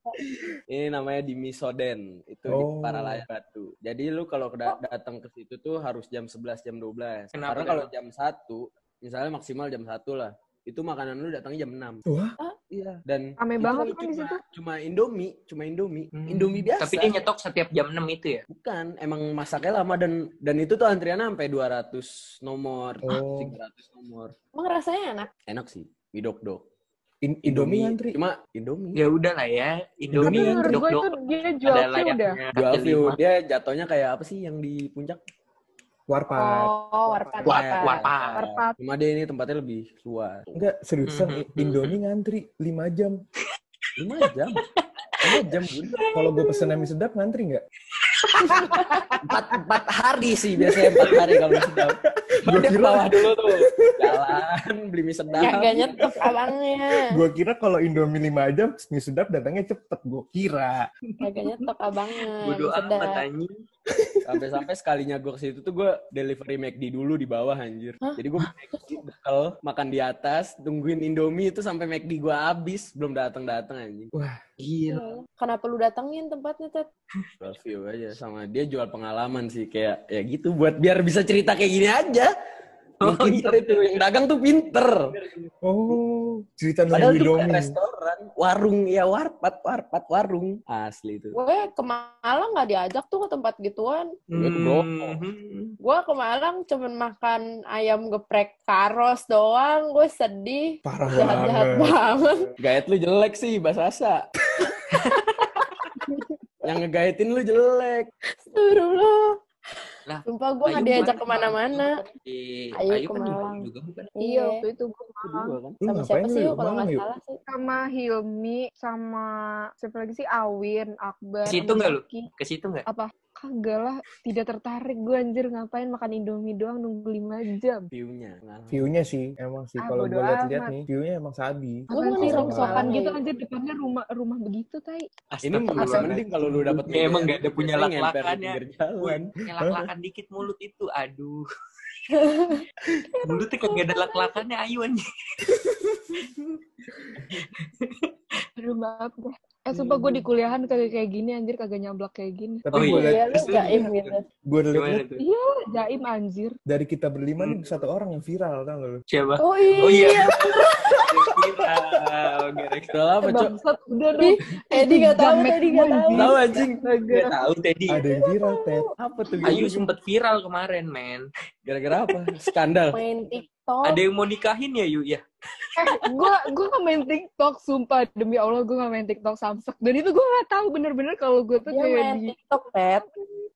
Ini namanya di Misoden. Itu di Oh. Paralaya Batu. Jadi lu kalau da- datang ke situ tuh harus jam 11, jam 12. Kenapa, Karena kalau jam 1, misalnya maksimal jam 1 lah. Itu makanan lu datangnya jam 6. Wah, Iya. Dan Rame itu banget kan cuma, di situ. Cuma Indomie, cuma Indomie. Hmm. Indomie biasa. Tapi dia nyetok setiap jam 6 itu ya? Bukan, emang masaknya lama dan dan itu tuh antriannya sampai 200 nomor, Oh. 300 nomor. Emang rasanya enak? Enak sih, widok-dok. In- Indomie ngantri. Cuma Indomie. Ya udah lah ya. Indomie gue dok-dok itu dia jual ada view udah. Jual view dia jatuhnya kayak apa sih yang di puncak? Warpat. Oh, warpat. Warpat, warpat. Warpat. Cuma dia ini tempatnya lebih luas. Enggak, seriusan. Mhm. Indomie ngantri 5 jam. 5 jam. 5 jam. Kalau gue pesen mie sedap ngantri nggak? (laughs) Empat, empat hari sih biasanya empat hari kalau Dia ke kira- bawah dulu tuh. Jalan, beli mie sedap. Kagak nyetop abangnya. Gue kira kalau Indomie 5 jam, mie sedap datangnya cepet. Gue kira. Kagak nyetop abangnya. Bodoh sedap. amat anjing. Sampai-sampai sekalinya gue ke situ tuh gue delivery McD dulu di bawah anjir. Hah? Jadi gue bekal makan di atas, tungguin Indomie itu sampai McD gue habis, belum datang-datang anjing. Gila. Kenapa lu datengin tempatnya, Tat? Jual view aja sama dia jual pengalaman sih kayak ya gitu buat biar bisa cerita kayak gini aja. Oh, pinter itu, yang dagang tuh pinter. Oh, cerita Padahal nunggu itu bukan Indomie. Restoran, warung ya warpat, warpat, warung asli itu. Gue ke Malang nggak diajak tuh ke tempat gituan. Hmm. Gue ke Malang cuman makan ayam geprek karos doang. Gue sedih. Parah Jahat-jahat banget. banget. Gayet lu jelek sih, Basasa. (laughs) yang ngegaitin lu jelek. Astagfirullah. Lah, Sumpah gue nggak Ayu diajak ke mana-mana. Eh, Ayo Ayu ke kan juga, Malang. juga bukan. Iya, Iya. waktu itu gue Kedua kan. Lu Sama ngapain siapa sih kalau Malang nggak yuk? salah sih? sama Hilmi sama siapa lagi sih Awin, Akbar, Ke situ nggak lu? Ke situ nggak? Apa? Kagak lah, tidak tertarik gue anjir ngapain makan Indomie doang nunggu 5 jam. View-nya. View-nya sih, emang sih. Ah, Kalau gue lihat-lihat nih, view-nya emang sabi. Gua Apaan mau rongsokan sama gitu ya. anjir depannya rumah rumah begitu tai. Ini mending kalau lu dapet Ya, emang nggak ada punya di lak-lakannya. pinggir jalan. Ngelak-lakan dikit mulut itu, aduh. (laughs) Mulutnya kagak ada lak-lakannya Ayu. Aduh maaf deh. Eh sumpah gue di kuliahan kagak kayak gini anjir kagak nyablak kayak gini. Tapi Oh, gue iya. Iya, jaim gitu. gue tuh? Iya, jaim anjir. dari kita berlima nih satu orang yang viral, tau gak lu? Siapa? Oh iya. Oh iya. Viral, gara-gara. Udah lama, Cok. Bangsat udah dong. Teddy nggak tahu, Jamet Teddy nggak semua, tahu. Tahu anjing. Gak tahu Teddy. Ada yang viral, Ted. Apa tuh? Ayu sempet viral kemarin, men. Gara-gara apa? Skandal. Main TikTok. Ada yang mau nikahin ya, Yu? Ya. (laughs) Eh, gue gue gak main TikTok, sumpah demi Allah gue gak main TikTok samsak. Dan itu gue gak tahu bener-bener kalau gue tuh Dia kayak main di TikTok, Pet.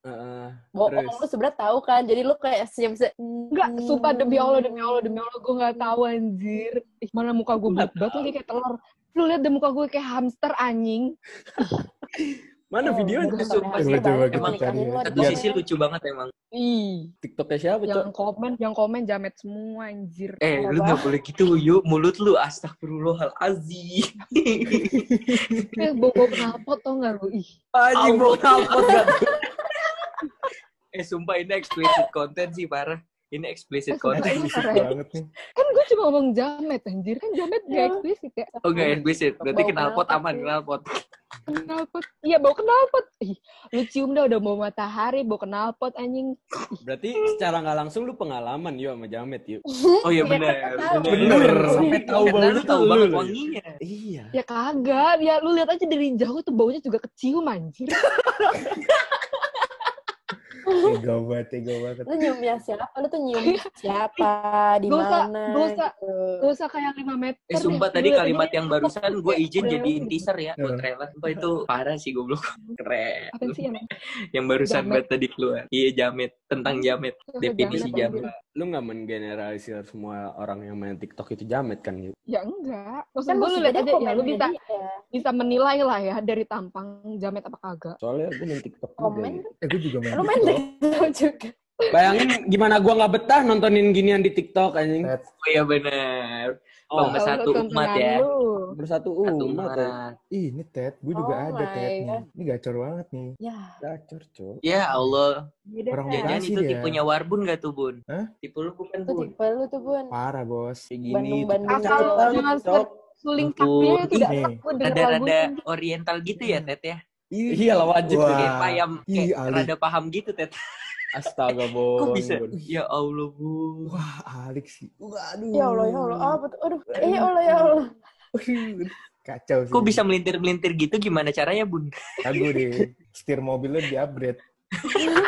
Heeh. Bohong, lu sebenernya tahu kan. Jadi lu kayak senyum-senyum. Enggak, sumpah demi Allah, demi Allah, demi Allah gue gak tahu anjir. Ih, mana muka gue bulat banget lagi kayak telur. Lu lihat deh muka gue kayak hamster anjing. (laughs) Mana Oh, videonya? coba hasil kita banget. ya. lu Satu ada sisi lucu banget emang. Ih, TikToknya siapa, Cok? yang komen, yang komen jamet semua anjir. Eh, Apa? lu gak boleh gitu, Yu. Mulut lu astagfirullahalazim. (laughs) Eh, bau-bau knalpot tau gak lu? Ih, Anjing mau knalpot gak? (laughs) eh, sumpah ini explicit content sih, parah. Ini explicit Eh, content. ya. banget nih. kan gue cuma ngomong jamet anjir. Kan jamet gak eksplisit ya. Oh, gak explicit. Berarti knalpot knalpot aman, sih. knalpot. Knalpot. Iya, bau knalpot. Ih, lu cium dah udah mau matahari, bau knalpot anjing. Berarti secara nggak langsung lu pengalaman yuk sama Jamet yuk. (laughs) Oh iya Iya, bener. tahu. Bener, sampai tahu Karena bau lu tahu tuh banget lu. wanginya. Iya. Ya kagak, ya lu lihat aja dari jauh tuh baunya juga kecium anjir. (laughs) Tega banget, tega banget. Lu nyiumnya siapa? Lu tuh nyium (laughs) siapa? Di Gak mana? gak usah. gitu. Gak usah kayak 5 meter. Eh sumpah tadi kalimat yang barusan gue izin Keren. jadiin teaser ya buat Ya. trailer. Sumpah itu (laughs) parah sih goblok. Keren. Apa sih emang? (laughs) Yang barusan banget tadi keluar. Iya jamet. Tentang jamet. Definisi jamet, anjir? Lu nggak mengeneralisir semua orang yang main TikTok itu Jamet kan? Ya enggak. Maksud Kan gue lu lihat aja ya, lu bisa bisa menilai lah ya dari tampang jamet apa kagak. Soalnya gue main TikTok juga. Komen. Eh, gue juga main Lu main TikTok. TikTok juga. Bayangin gimana gua nggak betah nontonin ginian di TikTok anjing. Ted, Oh iya bener. Oh, Tahu satu umat ya. lu. bersatu Satu umat. ya. umat. Ih, ini Ted, gue juga Oh ada Ted nih. Ini gacor banget nih. Ya, Gacor, Cok. Ya Allah. beda Orang Ted. Jangan itu dia. tipunya Warbun gak tuh Bun? Hah? Tipe lu bukan Itu Bun? tipe lu tuh, Bun. Parah, bos. Kayak gini. Asal Cok. jangan suling Nih. enak gue denger Rada-rada lagunya. oriental gitu ya Tet ya? Iya lah wajib. Wah. Kayak payam, Ih, kayak Ali. rada paham gitu Tet. Astaga, (laughs) Bon. Kok bisa? Bon. Ya Allah Bun. Wah, Alex sih. Waduh. Ya Allah, ya Allah. Oh, betul. Aduh, eh, ya Allah, ya Allah. Kacau sih. Kok bisa melintir-melintir gitu gimana caranya Bun? Ragu deh. Setir mobilnya di-upgrade. Setir. (laughs)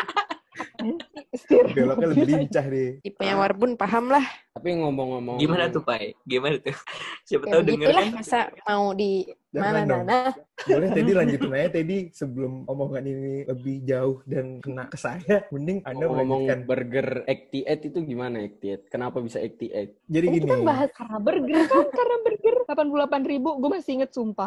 Beloknya lebih (laughs) lincah deh. Tipenya Warbun paham lah. Tapi ngomong-ngomong. Gimana tuh Pai? Gimana tuh? (laughs) Siapa Ya tahu denger kan? masa mau di Jangan mana dong. Nana. Boleh (laughs) Teddy lanjutin aja Teddy sebelum omongan ini lebih jauh dan kena ke saya. Mending Anda Ngomong melanjutkan. burger 88 itu gimana 88? Kenapa bisa 88? Jadi Ini gini. kita bahas Karena burger kan, karena burger. 88 ribu, gue masih inget sumpah.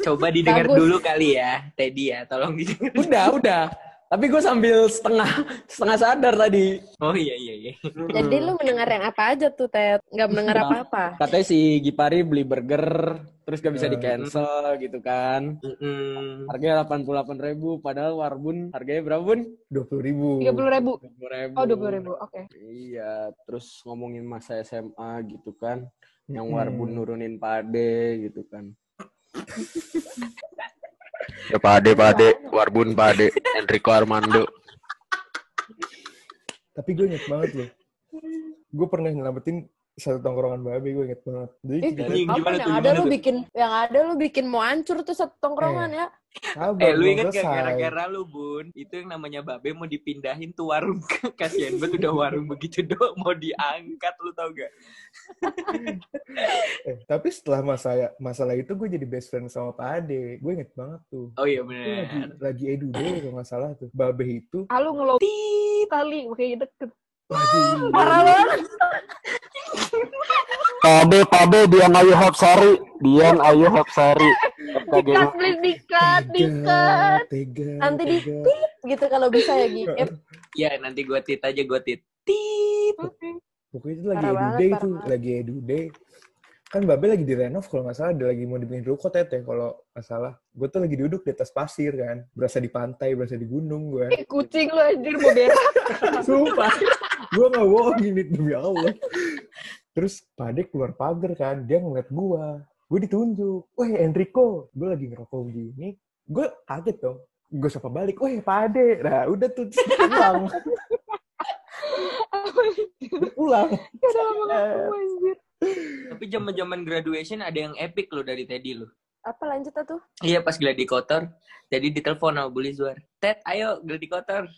Coba didengar Bagus. dulu kali ya, Teddy ya. Tolong didengar. Udah, udah. Tapi gue sambil setengah setengah sadar tadi. Oh iya iya iya. Jadi lu mendengar yang apa aja tuh, Ted? Nggak mendengar apa-apa. Katanya si Gipari beli burger, terus gak bisa Eh. di cancel gitu kan. Mm-mm. Harganya 88 ribu, padahal Warbun harganya berapa bun? 20 ribu. 30 ribu. 20 ribu. Oh, 20 ribu, oke. Iya, terus ngomongin masa SMA gitu kan. Yang Hmm. Warbun nurunin pade gitu kan. (laughs) Ya Pade, Pade, Warbun Pade, Enrico Armando. Tapi gue inget banget loh. Gue pernah nyelamatin satu tongkrongan babe, gue inget banget. Jadi Eh, kita Anjing, apa gimana yang tuh, ada gimana lu tuh? bikin yang ada lu bikin mau hancur tuh satu tongkrongan ya. sabar, Eh lu inget gak gara-gara lu Bun Itu yang namanya Babe mau dipindahin tuh warung (laughs) Kasian banget udah warung begitu doang Mau diangkat lu tau gak (laughs) Eh, tapi setelah masalah masalah itu gue jadi best friend sama Pak Ade. Gue inget banget tuh. Oh iya Gue lagi, lagi edu deh kalau nggak salah tuh. Babe itu. Ah, lu ngelow kali, makanya deket. Waduh. Parah banget. Pade, Pade, Dian Ayu Hapsari, Dian Ayu Hapsari. Dikat, please dikat, dikat. Nanti di tit gitu kalau bisa ya Gip. Ya nanti gue tit aja gue tit Tit Pokoknya itu lagi edu day tuh, banget. lagi edu day. Kan Babe lagi direnov kalau nggak salah, dia lagi mau dibikin ruko tete kalau nggak salah. Gue tuh lagi duduk di atas pasir kan, berasa di pantai, berasa di gunung gue. Eh, kucing lu anjir mau berak. (laughs) Sumpah, gue nggak bohong ini demi Allah. Terus Pade keluar pagar kan, dia ngeliat gue. Gue ditunjuk, weh Enrico, gue lagi ngerokok begini. Gue kaget dong, gue sapa balik, weh Pade. Nah udah tuh pulang, (laughs) pulang. Anjir. Tapi zaman zaman graduation ada yang epic lo dari Teddy lo Apa lanjut tuh? Iya pas gladi kotor Teddy ditelepon sama Bu Lizwar Ted ayo gladi kotor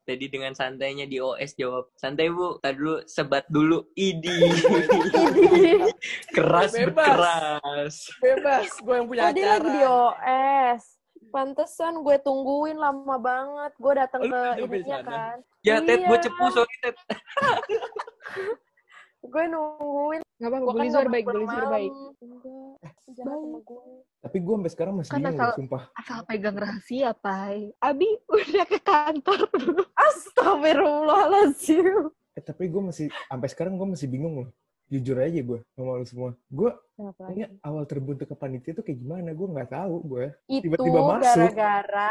Teddy dengan santainya di OS jawab Santai bu, tadi dulu sebat dulu Idi (laughs) Keras Bebas. berkeras Bebas, gue yang punya Oh, dia lagi di OS. Pantesan gue tungguin lama banget. Gue datang ke ininya kan. Ya Ted, gue Iya. cepu sorry Ted (laughs) Gue nungguin. Gak apa-apa, Gue kan baik, malam. baik. Enggak. Jahat sama gue. Tapi gue sampai sekarang masih Kan asal- sumpah. Asal pegang rahasia, Pai. Abi udah ke kantor. (laughs) Astagfirullahaladzim. Eh, tapi gue masih, sampai sekarang gue masih bingung loh. Jujur aja gue sama lu semua. Gue kayaknya awal terbentuk ke panitia tuh kayak gimana, gue nggak tahu gue. Itu Tiba-tiba masuk. gara-gara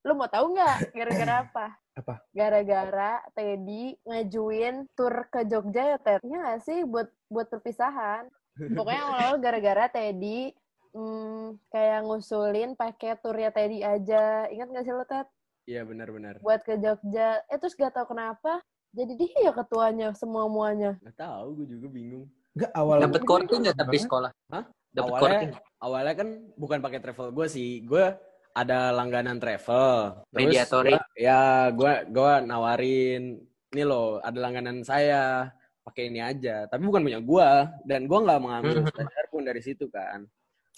lu mau tahu nggak gara-gara (coughs) apa? Apa? Gara-gara Teddy ngajuin tur ke Jogja ya Ted? Iya nggak sih buat buat perpisahan? Pokoknya awal-awal gara-gara Teddy hmm, kayak ngusulin pakai turnya Teddy aja. Ingat nggak sih lo Ted? Iya benar-benar. Buat ke Jogja. Eh terus gak tahu kenapa. Jadi dia ketuanya semua muanya. Gak tahu, gue juga bingung. Nggak awal. Dapat korting nggak tapi sekolah? Hah? Dapat Awalnya- korting? Awalnya kan bukan pakai travel gue sih, gue ada langganan travel. Mediatory. gua- ya, gue gue nawarin, nih loh, ada langganan saya, pakai ini aja. Tapi bukan punya gue, dan gue nggak mengambil Mhm. spesial pun dari situ kan.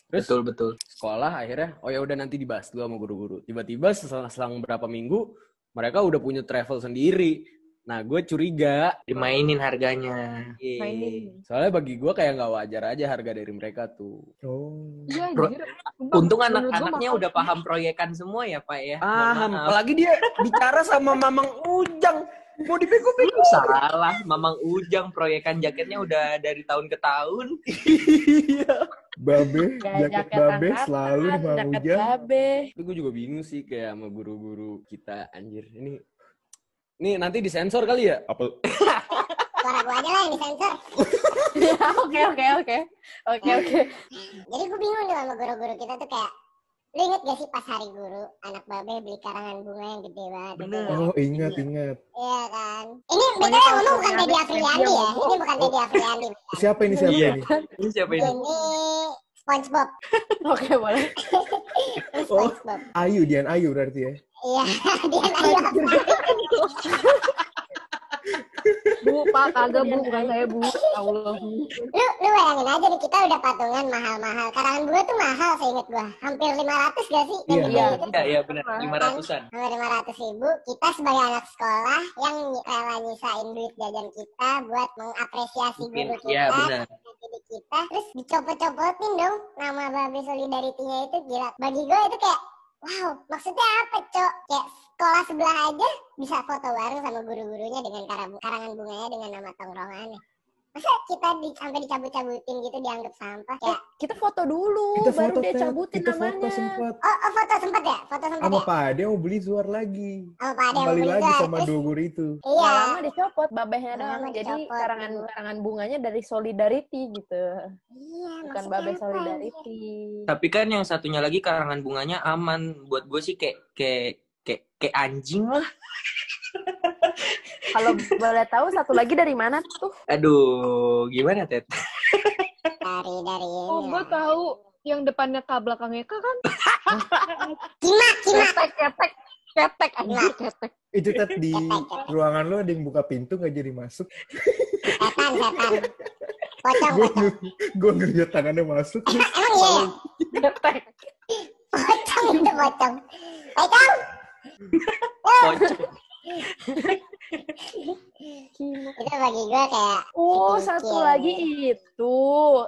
Terus Betul betul. sekolah akhirnya, oh ya udah nanti dibahas dulu sama guru-guru. Tiba-tiba selang, selang berapa minggu, mereka udah punya travel sendiri. Nah, gue curiga. Dimainin harganya. Iya. Mainin. Soalnya bagi gue kayak nggak wajar aja harga dari mereka tuh. Oh. Iya, Bro, anjir. Sumpah, Untung anak-anaknya udah paham proyekan semua ya Pak ya. Paham. Apalagi dia bicara sama Mamang Ujang. Mau dibego-bego. Salah, Mamang Ujang proyekan jaketnya udah dari tahun ke tahun. (laughs) Iya. Babe, jaket jaket babe angkatan, selalu di Mang jaket Ujang. babe. Tapi gue juga bingung sih kayak sama guru-guru kita anjir. Ini Nih nanti disensor kali ya? Apa Suara gue aja lah yang disensor. (laughs) Oke oke oke. Oke oke. Jadi gue bingung tuh sama guru-guru kita tuh kayak, lu inget gak sih pas hari guru, anak babe beli karangan bunga yang gede banget. gitu Bener. kan? Oh ingat ingat. Iya kan. Ini beda yang ngomong bukan Teddy Afriandi ya. Ini bukan Teddy Afriandi. (laughs) Siapa ini siapa ini? Ini siapa ini? Ini SpongeBob. (laughs) Oke boleh. (laughs) Ini SpongeBob. Ayu, Dian Ayu berarti ya. Iya, dia nanya. Bu, Pak, kagak Bu, bukan saya Bu. Ya Allah Bu. Lu, lu bayangin aja nih, kita udah patungan mahal-mahal. Karangan bunga tuh mahal seinget gua. Hampir 500 gak sih? Iya. Iya. Iya, iya benar. 500-an. Hampir 500 ribu. Kita sebagai anak sekolah yang rela nyisain duit jajan kita buat mengapresiasi Mungkin, guru kita. iya benar. kita. Terus dicopot-copotin dong nama Babe Solidarity-nya itu gila. Bagi gue itu kayak Wow, maksudnya apa, Cok? Kayak sekolah sebelah aja bisa foto bareng sama guru-gurunya dengan kara- karangan bunganya dengan nama tongkrongannya. Masa kita di, sampai dicabut-cabutin gitu dianggap sampah? Kayak, Kita foto dulu, Kita baru foto dia cabutin Kita namanya. foto sempat. oh, oh foto sempet ya? Foto sempet Sama ya? Pak Ade mau beli Zuar lagi. Oh, Pak Ade yang Kembali beli lagi sama Terus, dua guru itu. Iya. Lama dicopot babehnya doang. Jadi dicopot, karangan karangan bunganya dari solidarity gitu. Iya, Bukan maksudnya babe apa, solidarity. Tapi kan yang satunya lagi karangan bunganya aman. Buat gue sih kayak kayak kayak kayak anjing lah. (laughs) Kalau boleh tahu satu lagi dari mana tuh? Aduh, gimana Ted? Dari, dari Oh, ini gue lah. tahu yang depannya K belakangnya K kan? Kima, kima. Ketek, ketek, ketek, anjir ketek. Itu tadi di ruangan lo ada yang buka pintu nggak jadi masuk. Setan, setan. Pocong, Gue pocong. gue ngeliat tangannya masuk. Emang iya ya? Ketek. Pocong itu pocong. Pocong. Pocong. Itu bagi gue kayak Oh, satu lagi itu.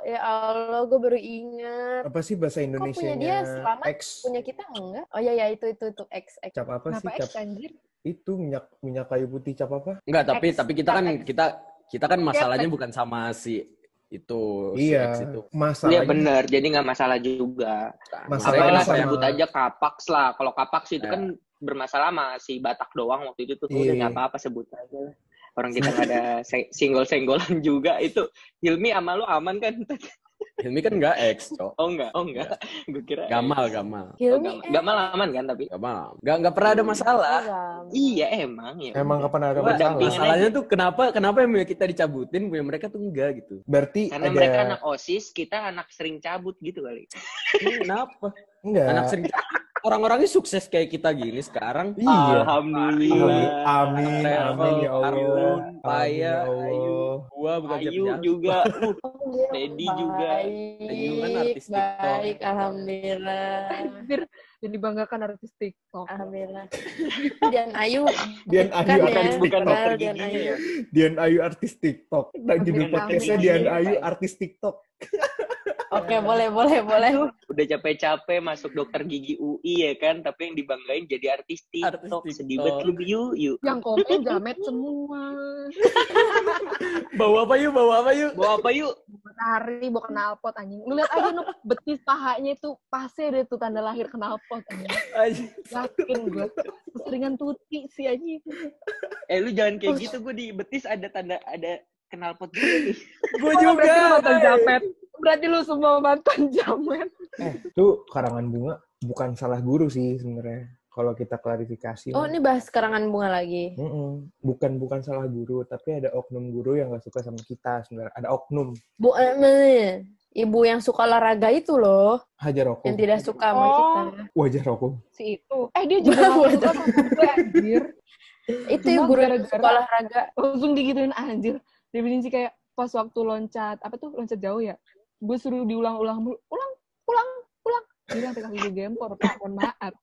Ya Allah, gue baru ingat. Apa sih bahasa punya dia selamat? X. Punya kita enggak? Oh iya ya itu itu itu X X. Cap apa sih? Kenapa Cap X anjir? itu minyak minyak kayu putih cap apa? Enggak, tapi X. tapi kita kan X. kita kita kan masalahnya bukan sama si itu si iya. X itu. Iya Masalahnya bener, jadi nggak masalah juga. Apa sama- sebut aja kapaks lah. Kalau kapaks itu Ya. kan bermasalah sama si Batak doang waktu itu tuh. Iya. Udah nggak apa-apa sebut aja lah. Orang kita nggak ada (laughs) se- singgol-senggolan juga itu. Hilmi sama lu aman kan? (laughs) Hilmi kan enggak X, Cok. Oh enggak, oh enggak. (laughs) Gue kira. Gamal, gamal. Oh, Hilmi Gamal. Gamal aman kan tapi? Gamal. Enggak enggak pernah ada masalah. Iya emang ya. emang udah. kapan ada Gua masalah? Masalahnya tuh kenapa kenapa yang kita dicabutin, punya mereka tuh enggak gitu. Berarti Karena ada mereka anak OSIS, kita anak sering cabut gitu kali. Ini kenapa? enggak? Anak sering orang-orangnya sukses kayak kita gini sekarang. Iya. Alhamdulillah. Amin, amin ya Allah. Arun, Amin Paya, ya Ayu, Allah. gua bukan Ayu juga. (laughs) Teddy juga. Ayu kan artis TikTok. Baik, alhamdulillah. Yang dibanggakan artis TikTok. Alhamdulillah. Dan Ayu Dian Ayu ya, artis bukan TikTok. dokter Dian Ayu. ya. Dian Ayu artis TikTok. Nah, judul podcastnya. Dian Ayu artis TikTok. (laughs) Oke, boleh, boleh, boleh. Udah capek-capek masuk dokter gigi UI ya kan, tapi yang dibanggain jadi artis Artis TikTok. Sedih banget lu yuk, yuk. Yang komen jamet semua. (laughs) Bawa apa yuk? Bawa apa yuk? Bawa apa yuk? Matahari bawa knalpot anjing. Lu lihat aja nuk betis pahanya itu pasti ada tuh tanda lahir knalpot anjing. Anjing. Yakin gue. Keseringan tuti sih anjing. Eh lu jangan kayak gitu, gue di betis ada tanda, ada knalpot juga nih. Gua Oh, Berarti lu juga. Berarti lu semua mantan jamet. Eh, tuh karangan bunga bukan salah guru sih sebenarnya. Kalau kita klarifikasi. Oh, mah. ini bahas karangan bunga lagi. Mm-mm. Bukan bukan salah guru, tapi ada oknum guru yang gak suka sama kita sebenarnya. Ada oknum Bu, eh, ibu yang suka olahraga itu loh, hajar yang oknum. tidak suka sama Oh. kita. Wajar oknum. Si itu. Eh dia juga (laughs) ngomong sama gue anjir. Itu Cuma yang guru yang gara-gara- suka olahraga. Langsung digituin anjir. Dia bilang sih kayak pas waktu loncat, apa tuh loncat jauh ya? Gue suruh diulang-ulang mulu. Ulang, ulang, ulang. Dia sampai kaki gue gempor, Pak. Mohon maaf.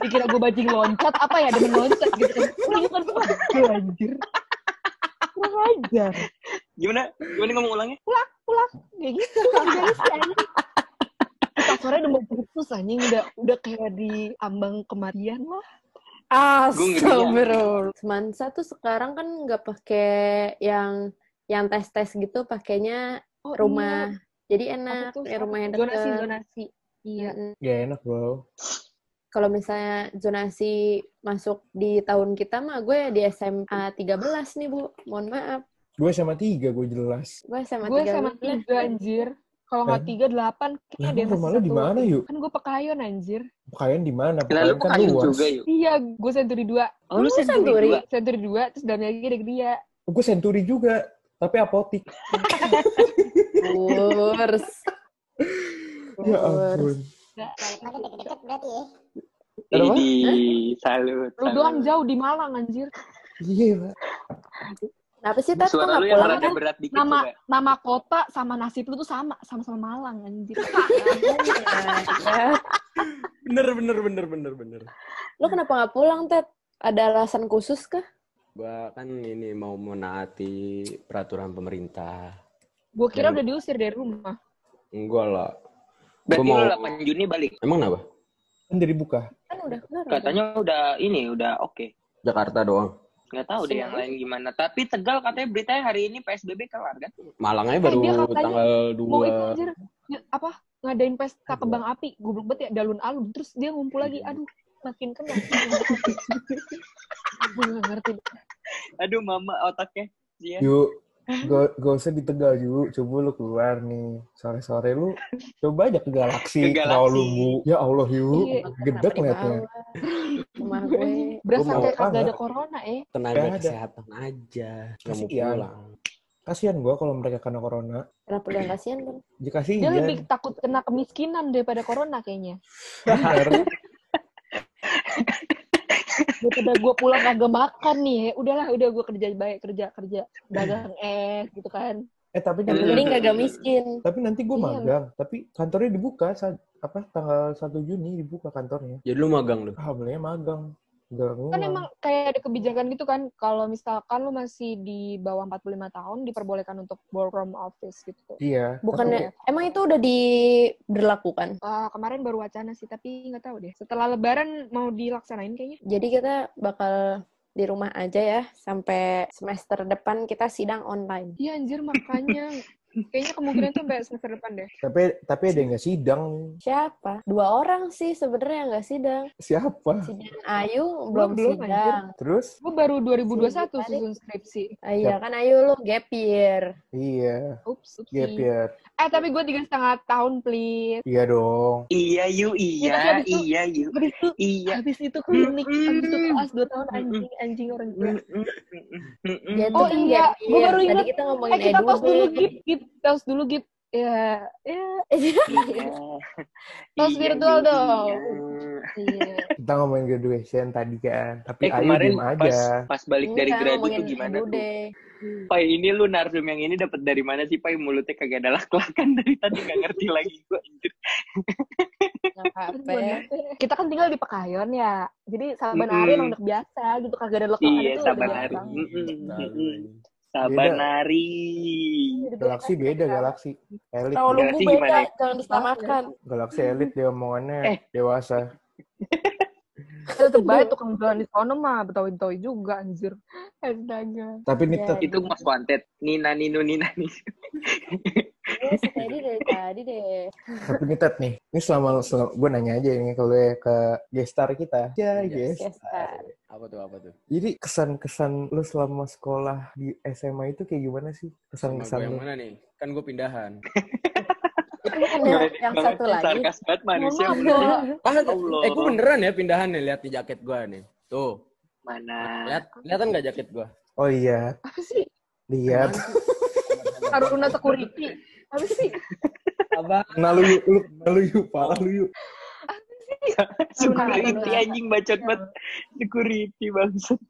Dikira gue bajing loncat, apa ya? Demen loncat gitu kan. Ulang, ulang, ulang. Gue anjir. Kurang ajar. Gimana? Gimana ngomong ulangnya? Ulang. Kayak gitu. Anjing. Pas sore udah mau putus anjing. Udah, udah kayak di ambang kematian lah. Astagfirullah. Semansa tuh sekarang kan nggak pakai yang yang tes tes gitu, pakainya Oh, rumah. Jadi enak, tuh ya rumah yang deket. zonasi zonasi. Iya. Gak enak bro. Kalau misalnya zonasi masuk di tahun kita mah gue di SMA 13 nih Bu. Mohon maaf. Gue sama tiga gue jelas. Gue SMA Gue 13. sama tiga anjir. Kalau nggak tiga delapan, kayaknya dia rumah lu masih di mana yuk? Kan gue pekayon anjir. Pekayan di mana? Lalu Pekayan kan luas. juga yuk. Iya, gue senturi dua. Oh, lu Lu senturi senturi? dua. Senturi dua, terus dalamnya lagi ada dia. Gue senturi juga, tapi apotik. (laughs) Kurs. Ya ampun. Ya. Idi, salut. Lu doang jauh di Malang anjir. Iya, Pak. Kenapa sih Tat? Kok Suara nggak lu yang pulang? rada berat dikit Nama juga. nama kota sama nasib lu tuh sama, sama-sama Malang anjir. Bener, bener, bener, bener, bener. Lu kenapa nggak pulang, Ted? Ada alasan khusus kah? Gua kan ini mau menaati peraturan pemerintah. Gue kira Dan- udah diusir dari rumah. Enggak lah. Berarti mau- lu 8 Juni balik. Emang kenapa? Kan dari buka. Kan udah kelar. Katanya udah ini, udah oke. Jakarta doang. Nggak tahu deh yang lain gimana. Tapi Tegal katanya beritanya hari ini PSBB kelar kan? Malangnya Eh, baru dia katanya tanggal Mau itu 2. anjir, ya, apa ngadain pesta kembang api, goblok banget ya, dalun-alun. Terus dia ngumpul lagi, aduh makin kena. (laughs) Gue gak ngerti. Aduh mama otaknya. Dia. Yuk, gak, gak usah di Tegal yuk. Coba lu keluar nih. Sore-sore lu coba aja ke Galaksi. Ke Galaksi. Kalau lu mu- Ya Allah yuk. Iya. Gedek? Rumah gue. Berasa kayak kagak ada corona eh. Tenaga ada. kesehatan aja. Nggak mau Kasihan. pulang. Kasihan gua kalau mereka kena corona. Kenapa yang kasihan, Bang? Ya Dia kasihan. lebih takut kena kemiskinan daripada corona kayaknya. (laughs) (laughs) Daripada gue pulang kagak makan nih, ya. udahlah udah gue kerja baik kerja kerja dagang es gitu kan. Eh tapi nanti, penting kagak miskin. tapi nanti gue Iya. magang. Tapi kantornya dibuka saat apa tanggal 1 Juni dibuka kantornya. Jadi lu magang lu. Alhamdulillah magang. Gak Kan emang kayak ada kebijakan gitu kan, kalau misalkan lu masih di bawah 45 tahun diperbolehkan untuk work from office gitu. Iya. Bukannya emang itu udah diberlakukan. Ah, kemarin baru wacana sih, tapi nggak tahu deh. Setelah Lebaran mau dilaksanain kayaknya. Jadi kita bakal di rumah aja ya sampai semester depan kita sidang online. Iya anjir makanya. (laughs) Kayaknya kemungkinan tuh sampai semester depan deh. Tapi tapi ada yang nggak sidang. Siapa? Dua orang sih sebenarnya yang nggak sidang. Siapa? Si Dan Ayu belum, belum, sidang. Terus? Gue baru 2021 Tadi. susun skripsi. Ah, iya kan Ayu lu gap year. Iya. Ups, upsi. Gap year. Eh tapi gue tiga setengah tahun, please. Iya dong. Iya yuk, Iya, iya, itu- iya yuk. Habis itu, Iya. habis itu klinik, habis itu kelas dua tahun anjing, anjing orang tua. Oh kan iya, gue year. baru Tadi ingat. kita ngomongin Eh kita tos dulu. Gip. Gip, tos dulu, Gip. Ya, ya. (laughs) Tos Iya, virtual yuk, dong. iya. Iya. Kita ngomongin graduation tadi kan. Tapi Eh Ayu kemarin diem pas aja. pas balik dari Enggak, gradu tuh gimana tuh? deh. Pai ini lu narsum yang ini dapat dari mana sih Pai? Mulutnya kagak ada lak-lakan dari tadi nggak ngerti (laughs) lagi gua anjir. Apa-apa ya. Kita kan tinggal di Pekayon ya. Jadi saban hari emang udah biasa gitu. Kagak ada lekokan Iya, itu udah saban biasa. hari. Mm-mm, Tahu mm-mm. ini. Saban Beda. hari. Galaksi beda, galaksi. Elit. Kalau lu Galaksi beda, gimana jangan disamakan. Galaksi elit dia omongannya Eh. dewasa. Tetep baik tukang jualan di sono mah betawi-betawi juga anjir. Astaga. Tapi nih Ya, Itu most wanted. Nina Nino Nina nih. Iya, si Teddy dari tadi deh. tapi nih Tet nih. Ini selama, selama gue nanya aja ini kalau ya ke gestar kita. Ya, Yes. gestar. Apa tuh, apa tuh? Jadi kesan-kesan lu selama sekolah di SMA itu kayak gimana sih? Kesan-kesan gue yang lu. mana nih? Kan gue pindahan. Yang, yang satu lagi. Sarkas banget manusia. Ah, Allah. eh gue beneran ya pindahan nih, lihat di jaket gue nih. Tuh, Mana? lihat, kelihatan nggak jaket gue? Oh iya, Apa sih? lihat. (laughs) Taruna security. Apa sih? Apa? Nah lu yuk, lu, nah, lu yuk, parah lu (laughs) yuk. Security anjing bacot banget. Security bangsat.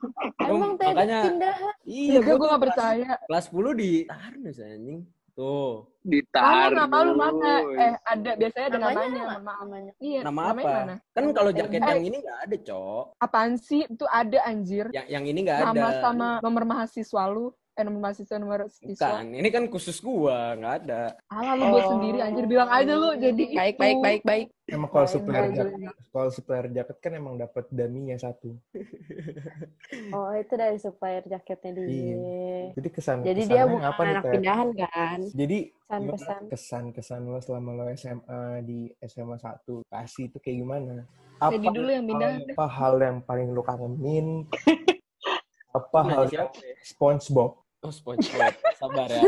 Emang makanya- pindahan. Iya, gue gak percaya. Kelas 10 di Tarnus anjing. Tuh, Mana Ditaruh. nama lu mana? Eh, ada biasanya ada Namanya? Nama. Namanya. Iya, nama namanya apa? mana? Kan kalau jaket Eh. yang ini nggak ada, Cok. Apaan sih? Itu ada anjir. Yang yang ini nggak ada. Nama sama nomor mahasiswa lu. Eh, nomor mahasiswa, nomor siswa. Bukan, ini kan khusus gua, nggak ada. Alah, lu buat Oh. sendiri anjir. Bilang aja lu jadi Baik, itu. baik, baik, baik. Emang kalau supplier jaket, kalau supplier jaket kan emang dapat daminya satu. (laughs) Oh, itu dari supplier jaketnya dia. Iya. Jadi kesan Jadi dia bukan apa nih anak Ted? pindahan kan? Jadi Kesan-kesan. kesan kesan lo selama lo SMA di SMA 1 kasih itu kayak gimana? Apa Jadi dulu yang pindahan. apa hal yang paling lo kangenin? (laughs) apa hal siapa? SpongeBob? Oh, SpongeBob. Sabar ya.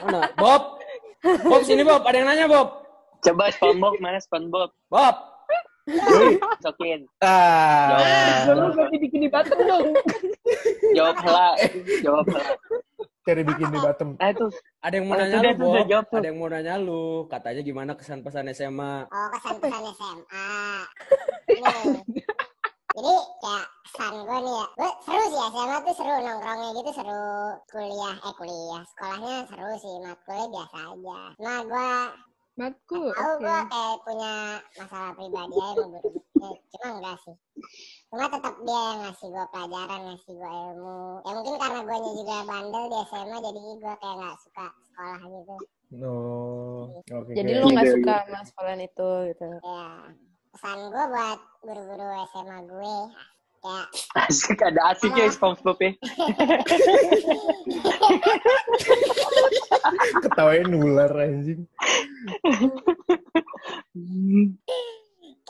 Mana? Bob. Bob sini Bob, ada yang nanya Bob. Coba SpongeBob mana SpongeBob? Bob. Sokin. Ah, Lu berarti bikin di Batam dong. Jawab hela. Jawab hela. cari bikin di bottom. Ah itu. Ada yang mau Oh, nanya lu, Bob. Ada yang mau nanya lu. Katanya gimana kesan pesan SMA? Oh, kesan-kesan SMA. (laughs) Nih. Jadi kayak kesan gue nih ya. Gue seru sih SMA tuh seru nongkrongnya gitu seru. Kuliah, eh kuliah. Sekolahnya seru sih. Matkulnya biasa aja. Nah gue Matku, tahu oke. gue kayak punya masalah pribadi aja eh, Cuma enggak sih. Cuma tetap dia yang ngasih gue pelajaran, ngasih gue ilmu. Ya mungkin karena gue juga bandel di SMA jadi gue kayak nggak suka sekolah gitu. No. Oke. Jadi kayak- lu nggak suka sama sekolahan itu gitu. Ya, pesan gue buat guru-guru SMA gue kayak Asik ada asiknya SpongeBob ya. (laughs) ketawain nular anjing.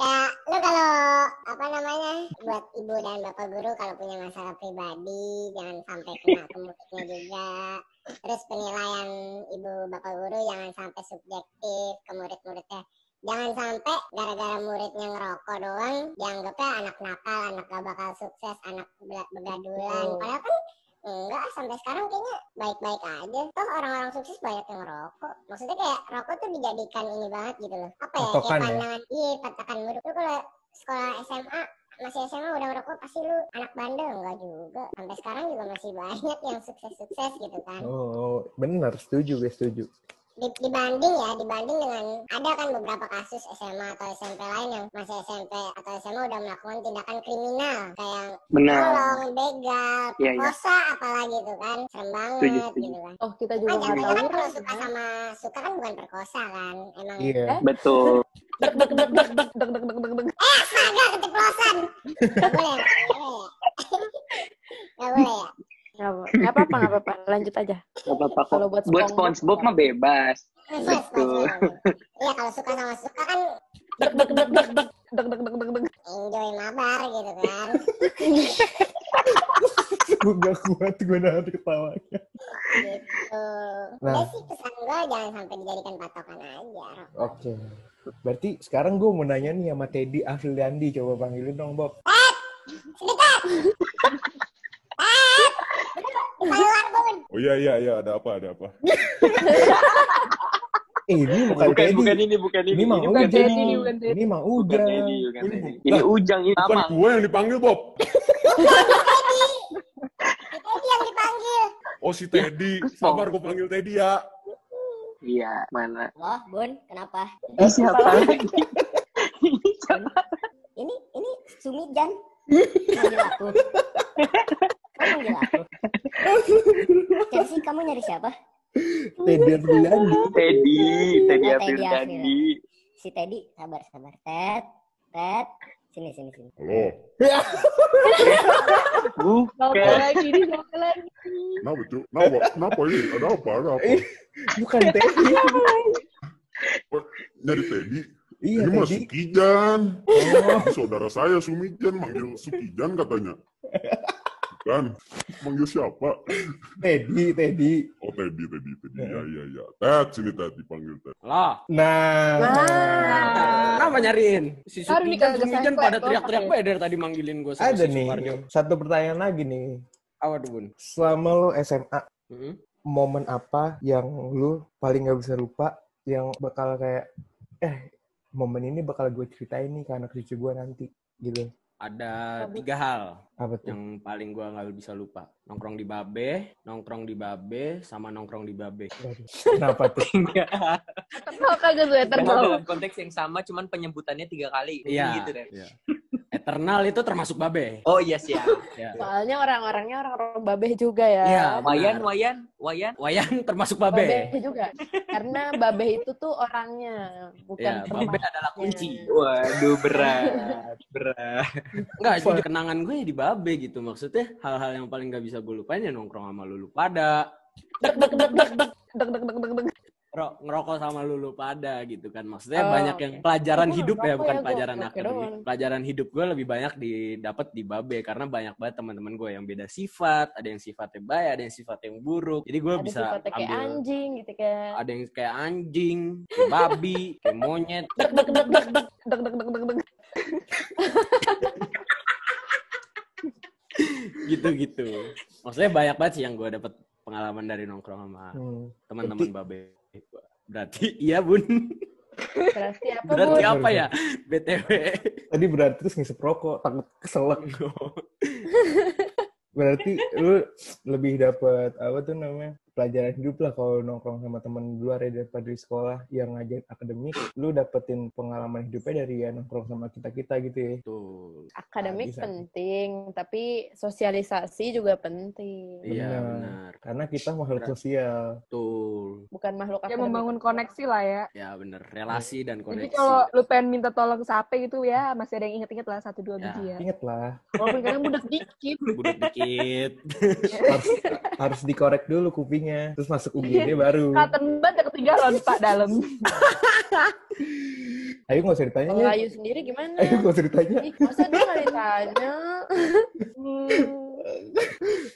kayak lu kalau apa namanya buat ibu dan bapak guru kalau punya masalah pribadi jangan sampai kena ke muridnya juga terus penilaian ibu bapak guru jangan sampai subjektif ke murid-muridnya jangan sampai gara-gara muridnya ngerokok doang dianggapnya anak nakal anak gak bakal sukses anak begadulan padahal kan enggak sampai sekarang kayaknya baik-baik aja. Toh orang-orang sukses banyak yang ngerokok. Maksudnya kayak rokok tuh dijadikan ini banget gitu loh. Apa ya Patokan kayak ya? pandangan iya patokan buruk lu kalau sekolah SMA masih SMA udah ngerokok pasti lu anak bandel. Enggak juga. Sampai sekarang juga masih banyak yang sukses-sukses gitu kan. Oh, benar, setuju gue, setuju. Di- dibanding ya dibanding dengan ada kan beberapa kasus SMA atau SMP lain yang masih SMP atau SMA udah melakukan tindakan kriminal kayak Benar. tolong begal Iya, iya. perkosa apalagi tuh kan serem banget Setuju, setuju. gitu kan Oh, kita juga Ah, nggak tahu. kan kalau suka sama suka kan bukan perkosa kan emang Iya. Betul. Dek, dek, dek, dek, dek, dek, dek, dek, dek, dek. eh astaga keceplosan boleh ya nggak boleh ya nggak boleh ya Nggak apa-apa, nggak apa-apa. Lanjut aja. Gak apa-apa kok. Kalau buat Buat SpongeBob, SpongeBob mah bebas. Betul. Betul. iya kalau suka sama suka kan Dek, dek, dek, dek, dek, dek, dek, dek, dek, dek. enjoy mabar gitu kan (laughs) gue gak kuat gue nahan ketawanya. gitu Nah. udah sih pesan gue jangan sampai dijadikan patokan aja Oke. Berarti sekarang gue mau nanya nih sama Teddy Afriliandi. Coba panggilin dong, Bob. sebentar eh bun Oh iya iya iya ada apa ada apa? Eh, (laughs) ini bukan, Bukan, Teddy. bukan ini, bukan ini. Ini mah bukan. Teddy. Ini bukan Teddy. Ini mah Bukan udah. Teddy, bukan Ini Ini Ujang, ini Bukan gue yang dipanggil Bob. (laughs) Teddy yang dipanggil Oh si Teddy. Sabar gue panggil Teddy ya. Iya, mana? loh bun kenapa Ini siapa lagi? ini ini Sumijan manggil (laughs) aku kamu manggil aku (laughs) Chelsea kamu nyari siapa Teddy Afriliandi. Teddy, Teddy Teddy Dandi. si Teddy sabar sabar Ted Ted sini sini sini Halo. Bukan. lagi lagi? Kenapa cu? Kenapa? Kenapa ini? Ada apa? Ada apa? Bukan Teddy. Nyari Teddy. Iya, ini mah. Sukijan. Oh, Saudara saya Sumijan manggil Sukijan katanya. Bukan. Manggil siapa? Teddy, Teddy. Oh Teddy, Teddy, Teddy. Ya, ya, ya. Ted, sini Ted dipanggil Ted. Lah, Nah. kenapa nyariin? Si Sukijan, kagak Sumijan pada teriak-teriak bae dari tadi manggilin gue sama Ada si nih. Suparjo. Satu pertanyaan lagi nih. Apa tuh, Bun? Selama lo SMA, Hmm? momen apa yang lu paling gak bisa lupa yang bakal kayak eh momen ini bakal gue ceritain nih ke anak cucu gue nanti gitu Ada tiga hal apa tuh yang paling gua nggak bisa lupa. Nongkrong di Babe, nongkrong di Babe, sama nongkrong di Babe. Kenapa tuh (laughs) kagak terkenal. dalam konteks yang sama, cuman penyebutannya tiga kali. Iya. Gitu deh. iya. Eternal itu termasuk babe. Oh iya siap. Ya. Soalnya orang-orangnya orang-orang babeh juga ya. Iya, Wayan. Wayan, Wayan. Wayan termasuk babe. Babeh juga. Karena babeh itu tuh orangnya, bukan Ya, babe tempatnya. adalah kunci. Waduh berat, (laughs) berat. Enggak, itu kenangan gue ya di babe gitu. Maksudnya hal-hal yang paling gak bisa gue lupain ya nongkrong sama lulu pada. Dek dek dek dek dek dek dek dek dek ngerokok sama lulu pada gitu kan. Maksudnya Oh, banyak yang pelajaran Aku hidup ya, bukan ya, pelajaran akademik. Pelajaran hidup gue lebih banyak didapat di babe karena banyak banget teman-teman gue yang beda sifat, ada yang sifatnya baik, ada yang sifatnya yang buruk. Jadi gue Ada bisa sifatnya kayak ambil anjing gitu kan. ada yang kayak anjing, kayak babi, (laughs) kayak monyet. Dek dek dek dek dek dek dek dek dek dek. gitu-gitu. Maksudnya banyak banget sih yang gue dapet pengalaman dari nongkrong sama Hmm. teman-teman babe. Berarti iya bun. Berarti apa, Berarti Bun? apa ya? BTW. Tadi berarti terus ngisep rokok, takut keselak. (laughs) Berarti lu lebih dapat apa tuh namanya pelajaran hidup lah kalau nongkrong sama teman di luar ya daripada di sekolah yang ngajarin akademik. Lu dapetin pengalaman hidupnya dari ya nongkrong sama kita kita gitu ya. Tuh. Akademik Bisa. penting, tapi sosialisasi juga penting. Iya Benar. benar. Karena kita makhluk sosial. Tuh. Bukan makhluk Ya akademik. membangun koneksi lah ya. Ya benar. Relasi dan Jadi koneksi. kalau lu pengen minta tolong sape gitu ya, masih ada yang inget-inget lah satu dua Ya. biji ya. Ingat lah, Walaupun kadang budak dikit. Budek dikit. harus harus dikorek dulu kupingnya, terus masuk (laughs) UGD baru. Katen banget ketinggalan Pak dalam. (laughs) Ayo nggak usah ditanya Kalau ya. Ayu sendiri gimana? Ayo nggak usah ditanya. Ih, masa dia nggak ditanya? Hmm.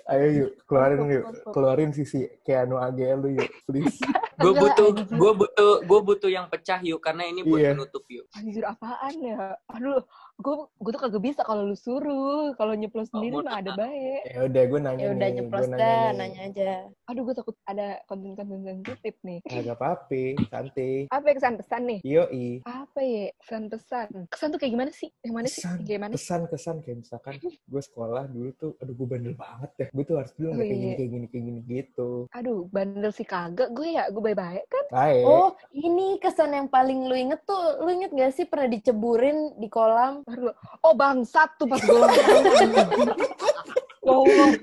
(laughs) Ayo yuk, keluarin yuk, keluarin sisi Keanu AGL lu yuk, please. Gue butuh, gue butuh, gue butuh yang pecah yuk karena ini buat Iya. penutup yuk. Anjir apaan ya? Aduh, gue gue tuh kagak bisa kalau lu suruh. Kalau nyeplos Oh, sendiri mau mah ada baik. Ya udah, gue nanya Ya udah nyeplos nanya dah, nih. nanya aja. Aduh, gue takut ada konten-konten sensitif nih. Agak apa-apa, santai. Apa ya kesan pesan nih? Yoi. Apa ya kesan pesan? Kesan tuh kayak gimana sih? Yang mana sih? Kesan, Kayak mana? kesan, kesan. Kayak misalkan gue sekolah dulu tuh, aduh gue bandel banget ya. Gue tuh harus bilang Oh, kayak gini, iya. kayak gini, kayak gini gitu. Aduh, bandel sih kagak. Gue ya, gue baik-baik kan? Baik. Oh, ini kesan yang paling lu inget tuh, lu inget gak sih pernah diceburin di kolam? Baru, oh bangsat tuh pas gue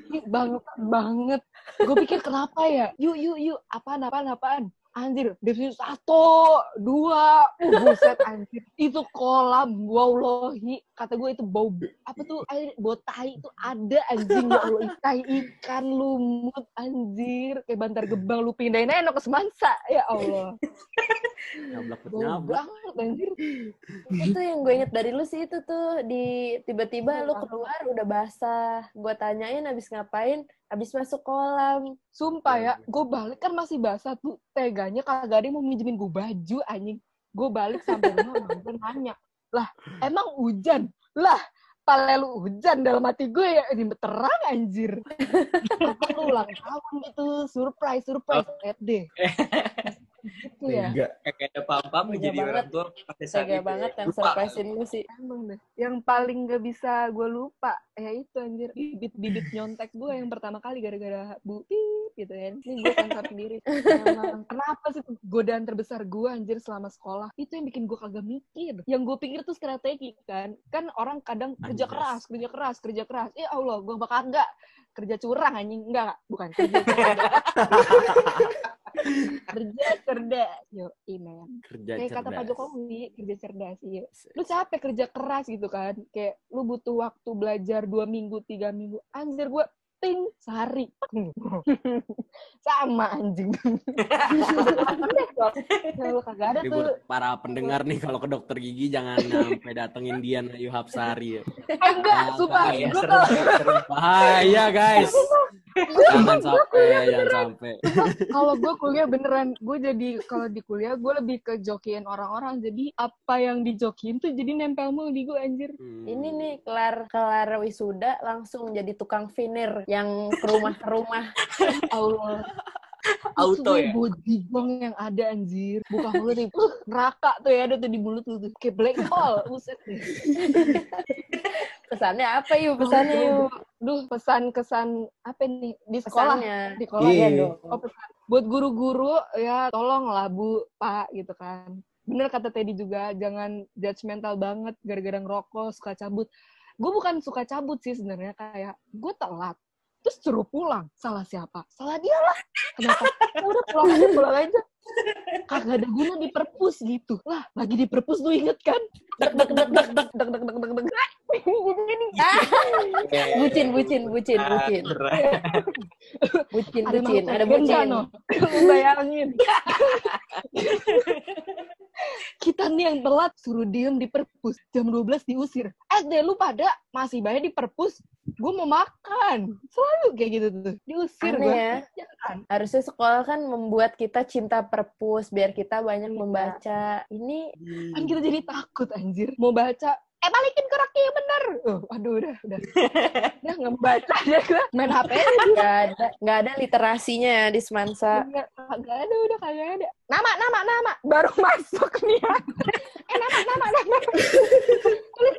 ih, (laughs) bangsat banget. Gue pikir kenapa ya? Yuk, yuk, yuk. Apaan, apaan, apaan? Anjir, definisi satu, dua, uh, buset anjir. Itu kolam, wallahi. Kata gue itu bau, apa tuh, air, bau tai itu ada anjing, ya Allah. Tai ikan, lumut, anjir. Kayak bantar gebang, lu pindahin aja no ke semansa. Ya Allah. Nyablak banget anjir. Itu yang gue inget dari lu sih itu tuh di tiba-tiba lu keluar udah basah. Gue tanyain abis ngapain? Abis masuk kolam. Sumpah Iya, ya, gue balik kan masih basah tuh. Teganya kagak ada yang mau minjemin gue baju, anjing. Gue balik sampai rumah, nanya. Lah, emang hujan? Lah, pale lu hujan dalam hati gue ya. Ini terang, anjir. Lu (laughs) ulang tahun gitu, surprise, surprise. Lihat deh. (laughs) Gitu ya. Tega. Kayak ada pam-pam jadi banget. orang tua pada saat Tega itu. banget ya. yang Lupa. surprisein lu sih. Emang deh. Yang paling gak bisa gue lupa, ya itu anjir. Bibit-bibit nyontek gue yang pertama kali gara-gara bu pip gitu kan. Ini gue sensor sendiri. Emang kenapa sih tuh godaan terbesar gue anjir selama sekolah? Itu yang bikin gue kagak mikir. Yang gue pikir tuh strategi kan. Kan orang kadang kerja keras, kerja keras, kerja keras. Ya Allah, gue bakal enggak kerja curang anjing enggak, enggak. bukan kerja. (laughs) kerja cerdas. Yo men Kerja kayak kata Pak cerdas. Jokowi kerja cerdas iya. Lu capek kerja keras gitu kan. Kayak lu butuh waktu belajar dua minggu tiga minggu. Anjir gue ting sehari. (laughs) Sama anjing. Kalau kagak ada tuh. para pendengar nih kalau ke dokter gigi jangan sampai datengin Dian Ayu Hapsari ya. enggak sumpah Ya. Bahaya guys. Jangan sampai, jangan sampai. (laughs) kalau gue kuliah beneran gue jadi kalau di kuliah gue lebih ke jokiin orang-orang jadi apa yang dijokiin tuh jadi nempel mulu di gue anjir Hmm. Ini nih kelar kelar wisuda langsung jadi tukang vinir yang ke rumah ke rumah. (laughs) Allah Auto ya? bojigong yang ada anjir. Buka mulut nih. Neraka tuh ya ada tuh di mulut lu tuh. Kayak black hole. Buset. (laughs) Pesannya apa yuk? Pesannya yuk. Duh, pesan-kesan apa nih di sekolah? Pesannya. Di sekolah Iya. ya dong. Oh, pesan. Buat guru-guru ya tolonglah Bu, Pak gitu kan. bener kata Teddy juga jangan judgmental banget gara-gara ngerokok suka cabut gue bukan suka cabut sih sebenarnya kayak gue telat terus suruh pulang salah siapa salah dia lah kenapa (laughs) udah pulang aja pulang aja kagak ada guna di perpus gitu lah lagi di perpus lu inget kan dek dek dek dek dek dek dek dek dek dek jadi ah (laughs) bucin bucin bucin bucin. bucin ada bucin makhluk ada bucin. (laughs) bayangin. (laughs) Kita nih yang telat suruh diem di perpus. Jam 12 diusir. Eh deh lu pada masih banyak di perpus gue mau makan. Selalu kayak gitu tuh. Diusir gue ya. Harusnya sekolah kan membuat kita cinta perpus biar kita banyak Iya. membaca. Ini kan kita jadi takut anjir. Mau baca eh balikin ke raki yang bener oh, aduh udah udah (laughs) udah nggak baca aja gue main hp nggak ada nggak ada literasinya ya di semansa Nggak, ada udah kagak ada nama nama nama baru (laughs) masuk nih ya. eh nama nama nama tulis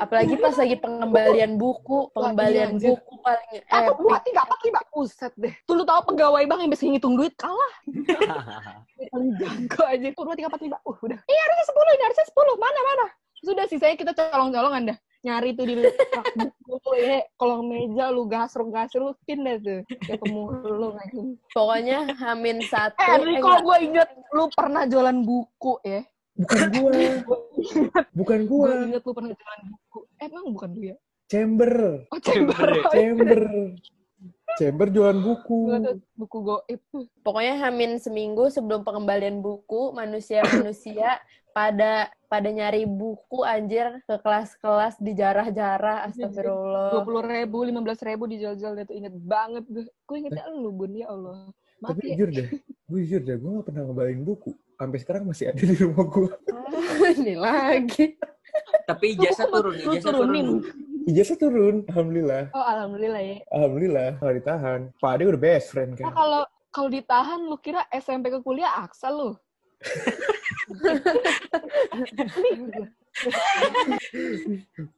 apalagi pas lagi pengembalian buku pengembalian anjir. buku paling Satu, dua, epic tiga, empat, lima. Buset deh. Tuh lu tau pegawai bank yang bisa ngitung duit kalah. (laughs) Paling jago aja. Tuh, dua, tiga, empat, lima. Uh, udah. Ini harusnya sepuluh, ini harusnya sepuluh. Mana, mana? Sudah sisanya kita colong-colongan dah. Nyari tuh di (laughs) buku, ya. Kolong meja lu gasruk-gasrukin deh tuh. Ketemu lu pokoknya hamin satu Eh, Andri, eh, gue inget lu pernah jualan buku ya. Bukan gua. Bukan gua. Gue inget lu pernah jualan buku. Eh, emang bukan lu ya? Chamber. Oh, chamber. Chamber. Chamber jualan buku. Buku goib pokoknya hamin seminggu sebelum pengembalian buku manusia-manusia pada pada nyari buku anjir ke kelas-kelas di jarah-jarah astagfirullah dua puluh ribu, lima belas ribu dijual-jual itu inget banget gue. Gue ingetnya lu bun ya Allah. Tapi Mati ya. jujur deh, gue jujur deh, gue gak pernah ngebalin buku. Sampai sekarang masih ada di rumah gue. (laughs) ini lagi Tapi ijazah turun, ijazah turunin. turun. Ijazah turun, alhamdulillah. Oh alhamdulillah ya. Alhamdulillah, kalau ditahan. Pak Ade udah best friend Nah kan. kalau kalau ditahan lu kira SMP ke kuliah aksa lu.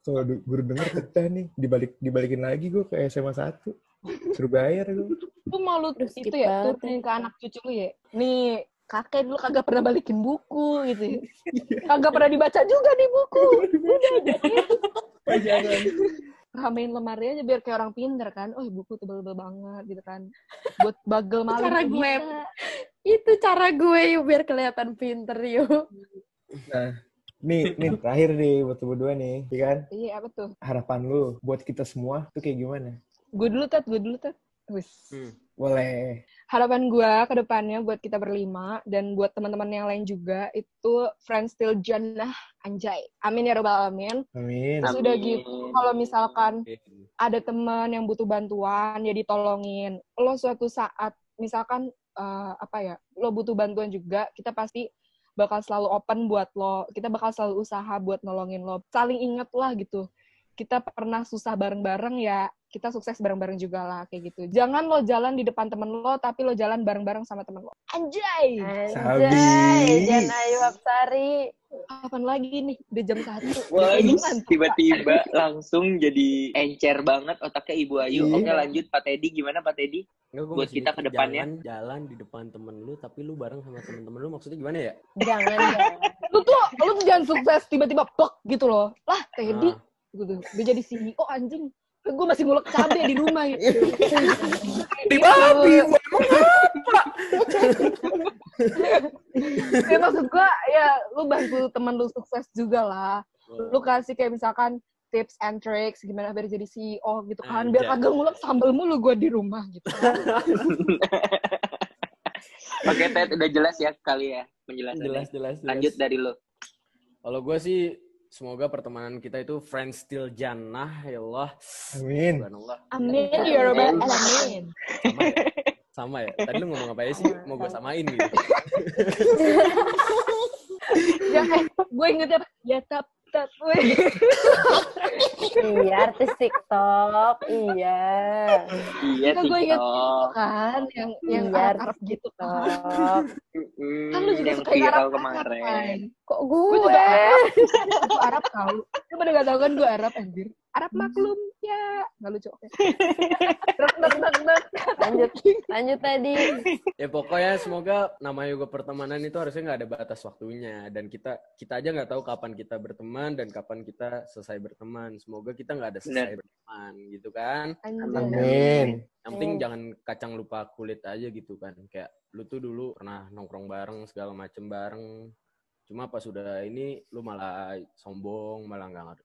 Kalau guru denger pecah nih, dibalik dibalikin lagi gue ke SMA 1. Suruh bayar gue. Lu mau lu Aduh, itu ya turunin ke anak cucu lu ya. Nih kakek dulu kagak pernah balikin buku gitu ya. Kagak pernah dibaca juga di buku. Udah Jangan. ramein lemari aja biar kayak orang pinter kan. Oh buku tebel-tebel banget gitu kan. Buat bagel malam Cara tuh gue. bisa. itu cara gue yuk biar kelihatan pinter yuk Nah, nih, nih terakhir nih buat berdua nih, ya kan? Iya apa tuh? Harapan lu buat kita semua tuh kayak gimana? Gue dulu tat, gue dulu tat. Wis. Hmm. Boleh. Harapan gue ke depannya buat kita berlima dan buat teman-teman yang lain juga itu friends still jannah anjay. Amin ya robbal alamin. Amin. Terus udah Amin. gitu kalau misalkan ada teman yang butuh bantuan ya ditolongin. Lo suatu saat misalkan eh, apa ya lo butuh bantuan juga kita pasti bakal selalu open buat lo. Kita bakal selalu usaha buat nolongin lo. Saling inget lah gitu. Kita pernah susah bareng-bareng ya kita sukses bareng-bareng juga lah kayak gitu jangan lo jalan di depan temen lo tapi lo jalan bareng-bareng sama temen lo anjay Sabi. Anjay, Jan Ayu Apsari. kapan lagi nih udah jam satu Wah, tiba-tiba langsung jadi encer banget otaknya Ibu Ayu. Iya. Oke lanjut Pak Teddy, gimana Pak Teddy? Enggak, gua Buat kita ke depannya. Jalan, jalan di depan temen lu, tapi lu bareng sama temen-temen lu maksudnya gimana ya? Jangan, jangan. lu tuh lu tuh jangan sukses tiba-tiba pok gitu loh lah Teddy Ah. gitu dia jadi CEO anjing gue masih ngulek cabe di rumah. Gitu (laughs) Di babi, (laughs) ya maksud gue ya lu bantu temen lu sukses juga lah. Lu kasih kayak misalkan tips and tricks gimana biar jadi CEO gitu kan. Biar kagak ngulek sambel mulu gue di rumah gitu. (laughs) Oke Ted, udah jelas ya kali ya penjelasannya. Jelas, jelas, jelas. Lanjut dari lo. Kalau gue sih semoga pertemanan kita itu friends still jannah ya Allah. Amin. Subhanallah. amin ya robbal alamin Sama ya? Sama ya? Tadi lu ngomong apa ya sih? Mau gue samain gitu. ya eh gue ingetnya apa ya tap weh. Iya, artis TikTok. Iya. Iya Enggak, gue inget TikTok. kan yang yang Iya, Arab Arab gitu kan TikTok. Mm, kan lu juga yang suka yang viral Arab kemarin. Kok gue gue? juga Arab (laughs) gue Arab tau lu pada gak tau kan gue Arab anjir Arab maklum ya nggak lucu oke. (laughs) Lanjut, lanjut tadi. Ya pokoknya semoga nama yoga pertemanan itu harusnya nggak ada batas waktunya dan kita kita aja nggak tahu kapan kita berteman dan kapan kita selesai berteman. Semoga kita nggak ada selesai berteman gitu kan. Amin. Yang penting Hmm. jangan kacang lupa kulit aja gitu kan. Kayak lu tuh dulu pernah nongkrong bareng segala macem bareng. Cuma pas sudah ini lu malah sombong, malah nggak ngerti.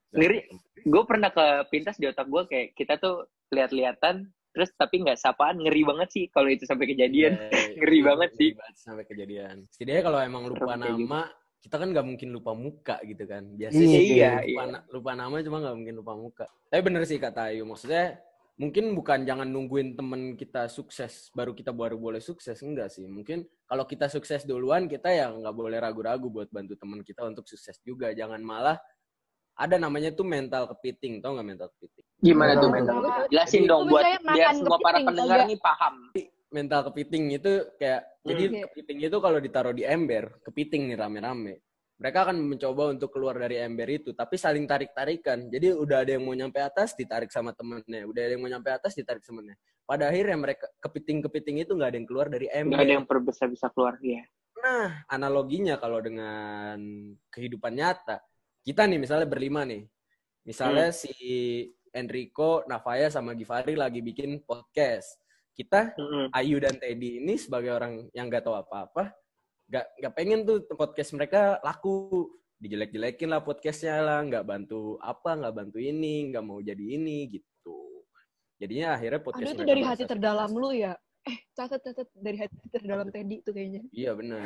Gue pernah ke pintas di otak gue kayak kita tuh lihat-lihatan terus tapi nggak sapaan ngeri banget sih kalau itu sampai kejadian. (laughs) Ngeri banget sih. Sampai kejadian. Setidaknya kalau emang lupa Serem kayak gitu. nama, kita kan nggak mungkin lupa muka gitu kan. Biasanya Iya, sih iya, lupa, iya. lupa nama cuma nggak mungkin lupa muka. Tapi bener sih kata Ayu. Maksudnya mungkin bukan jangan nungguin temen kita sukses baru kita baru boleh sukses enggak sih mungkin kalau kita sukses duluan kita ya nggak boleh ragu-ragu buat bantu teman kita untuk sukses juga jangan malah ada namanya tuh mental kepiting tau nggak mental kepiting Gimana tuh mental? Tahu. Jelasin Jadi- dong buat biar semua para kepiting, pendengar kagak. nih paham. mental kepiting itu kayak jadi Iya. kepiting itu kalau ditaruh di ember kepiting nih rame-rame mereka akan mencoba untuk keluar dari ember itu tapi saling tarik-tarikan jadi udah ada yang mau nyampe atas ditarik sama temennya udah ada yang mau nyampe atas ditarik temennya pada akhirnya mereka kepiting-kepiting itu nggak ada yang keluar dari ember Nggak ada yang perbesar bisa keluar ya. Nah, analoginya kalau dengan kehidupan nyata, kita nih misalnya berlima nih. Misalnya si Enrico, Navaya, sama Givari lagi bikin podcast. Kita, Mm-mm. Ayu dan Teddy ini sebagai orang yang nggak tahu apa-apa, nggak nggak pengen tuh podcast mereka laku. Dijelek-jelekin lah podcastnya lah, nggak bantu apa, nggak bantu ini, nggak mau jadi ini gitu. Jadinya akhirnya podcast Ada itu dari hati terdalam lu ya. Eh, catat-catat dari hati terdalam Teddy tuh kayaknya. Iya benar.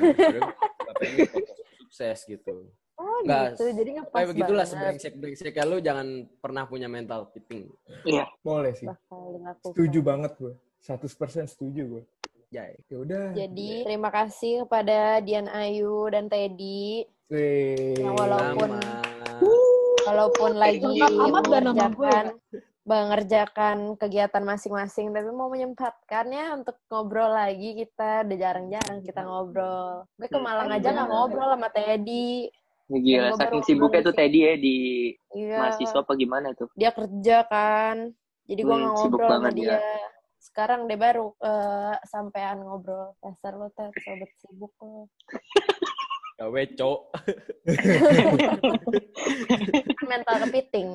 (laughs) Pengen sukses gitu. Oh Nggak, gitu, jadi ngepas Kayak begitulah sebrengsek-brengsek lu jangan pernah punya mental kepiting. Iya. Boleh sih. Setuju banget gue. 100% setuju gue. Jai. Ya udah. Jadi terima kasih kepada Dian Ayu dan Teddy Weh. yang walaupun Sama. walaupun lagi amat gue ya? Mengerjakan kegiatan masing-masing tapi mau menyempatkannya untuk ngobrol lagi kita udah jarang-jarang kita ngobrol. Gue ke Malang aja nggak ngobrol sama Teddy. Gila, Yang saking sibuknya tuh Teddy ya di iya. mahasiswa apa gimana tuh? dia kerja kan jadi gue Hmm, ngobrol sama banget dia dia. sekarang deh baru eh, sampean ngobrol. Dasar lo Ted sobat sibuk lo (laughs) Gawe cok. (laughs) mental kepiting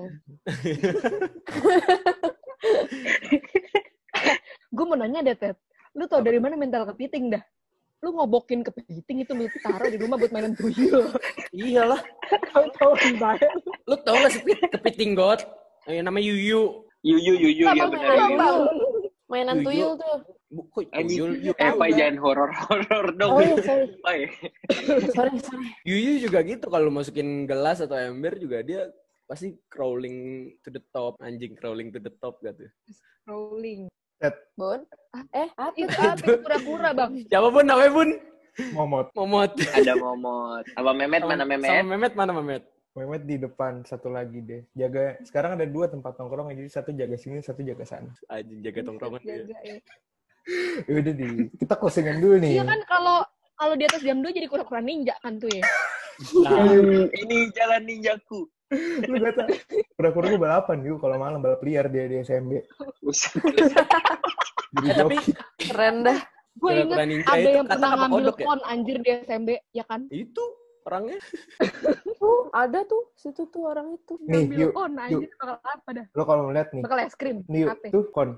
(laughs) Gue mau nanya deh, Ted. Lu tau dari mana mental kepiting dah? Lu ngobokin kepiting itu lu taruh di rumah buat mainan tuyul. Iyalah. Tahu-tahu dibayar. Lu tau gak sih Pit? kepiting got? Yang namanya Yuyu. Yuyu, yuyu, ya Apa benar. mainan tuyul tuh Bu, kok Anjing. Yuyu? Yuyu, Eh, Pak, jangan horor-horor dong. oh iya sorry (laughs) sorry sorry Yuyu juga gitu kalau masukin gelas atau ember juga dia pasti crawling to the top, anjing crawling to the top gitu. Rolling. bun eh apa Itu apa? (laughs) Pura-pura, Bang. Siapa pun namanya pun? Momot. Momot. Ada momot. Apa Memet? Mana Sama Memet? Memet mana Memet? Mehmet di depan satu lagi deh. Jaga sekarang ada dua tempat nongkrong jadi satu jaga sini, satu jaga sana. Anjing jaga tongkrongan. Jaga, ya. Ya (laughs) udah di kita closingan dulu nih. Iya kan kalau kalau di atas jam 2 jadi kura-kura ninja kan tuh ya. Nah, Ini jalan ninjaku. Lu gak tau. Kura-kura gue balapan juga kalau malam balap liar dia di SMB. Jadi tapi joki. keren dah Gue inget ninja ada yang kata pernah ngambil ya? pon anjir di SMB, ya kan? Itu orangnya. tuh ada tuh situ tuh orang itu Nih, Ngambil yuk, pon anjir bakal apa dah? Lo kalau melihat nih, Bakal es krim. nih yuk, tuh kon.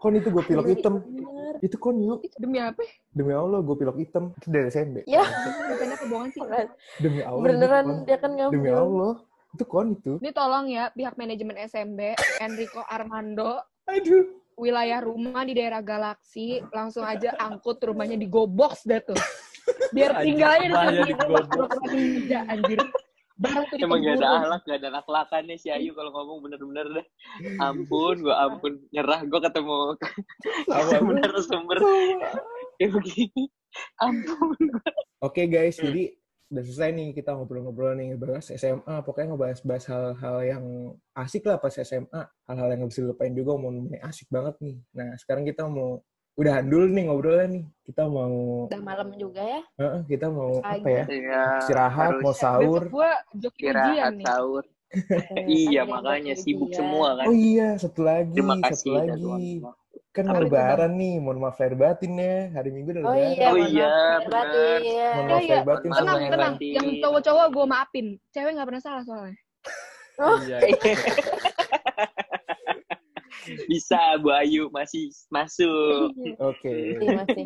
Kon itu gue pilok hitam. Bener. Itu kon yuk. Itu demi apa? Demi Allah gue pilok hitam. Itu dari SMB. ya Bukannya kebohongan sih. Demi Allah. beneran dia kan Demi ngambil Allah. Itu kon itu. Ini tolong ya pihak manajemen SMB, Enrico Armando, Aduh. wilayah rumah di daerah Galaksi, langsung aja angkut rumahnya di Gobox dah tuh. Biar tinggalnya di rumah anjir. Tuh Emang gak ada akhlak, gak ada akhlakannya si Ayu kalau ngomong bener-bener dah. Ampun, gua ampun. Nyerah, gua ketemu (laughs) ketemu narasumber. Kayak (laughs) begini. Ampun. Oke guys, Hmm. jadi udah selesai nih kita ngobrol-ngobrol nih bahas SMA, pokoknya ngebahas-bahas hal-hal yang asik lah pas SMA, hal-hal yang nggak bisa dilupain juga, mau asik banget nih. Nah sekarang kita mau udahan dulu nih ngobrolnya nih, kita mau udah malam juga ya Heeh, kita mau Pagi. apa ya? Iya. Istirahat, mau sahur. Besok gua Istirahat, nih. sahur. Kan Iya, yang makanya sibuk semua kan. Oh iya, satu lagi, Terima satu kasih. dah, lagi. Kan mau lebaran nih, mohon maaf lahir batin ya. Hari Minggu udah Oh lebaran. iya, Oh iya, batin. Mohon Iya, maaf iya. lahir batin Maaf Tenang, semuanya. tenang. batin. Yang cowok-cowok gue maafin. Cewek nggak pernah salah soalnya. Iya. (laughs) Bisa Bu Ayu masih masuk. Oke. Iya masih.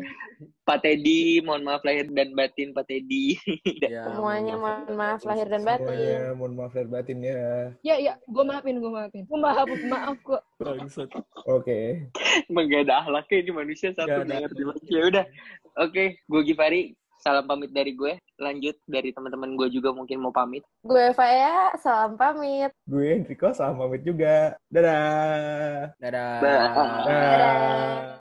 Pak Teddy, mohon maaf lahir dan batin Pak Teddy. Ya, Semuanya mohon maaf lahir dan batin. Semuanya mohon maaf lahir batin ya. Ya, ya. Gue maafin, gue maafin. Gue maaf, maaf kok. Bangsat. Oke. Emang gak ada akhlaknya ini manusia satu Gak ngerti. Ya udah. Oke, gue Givari. Salam pamit dari gue lanjut dari teman-teman gue juga mungkin mau pamit. Gue Faya, salam pamit. Gue Enrico, salam pamit juga. Dadah. Dadah. Dadah. Dadah.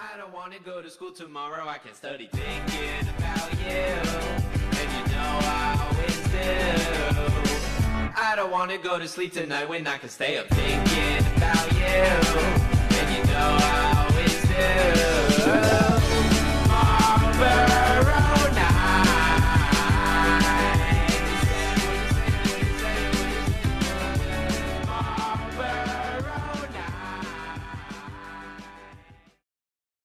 I don't wanna go to school tomorrow, I can study thinking about you. And you know I always do. I don't wanna go to sleep tonight when I can stay up thinking about you. And you know I always do.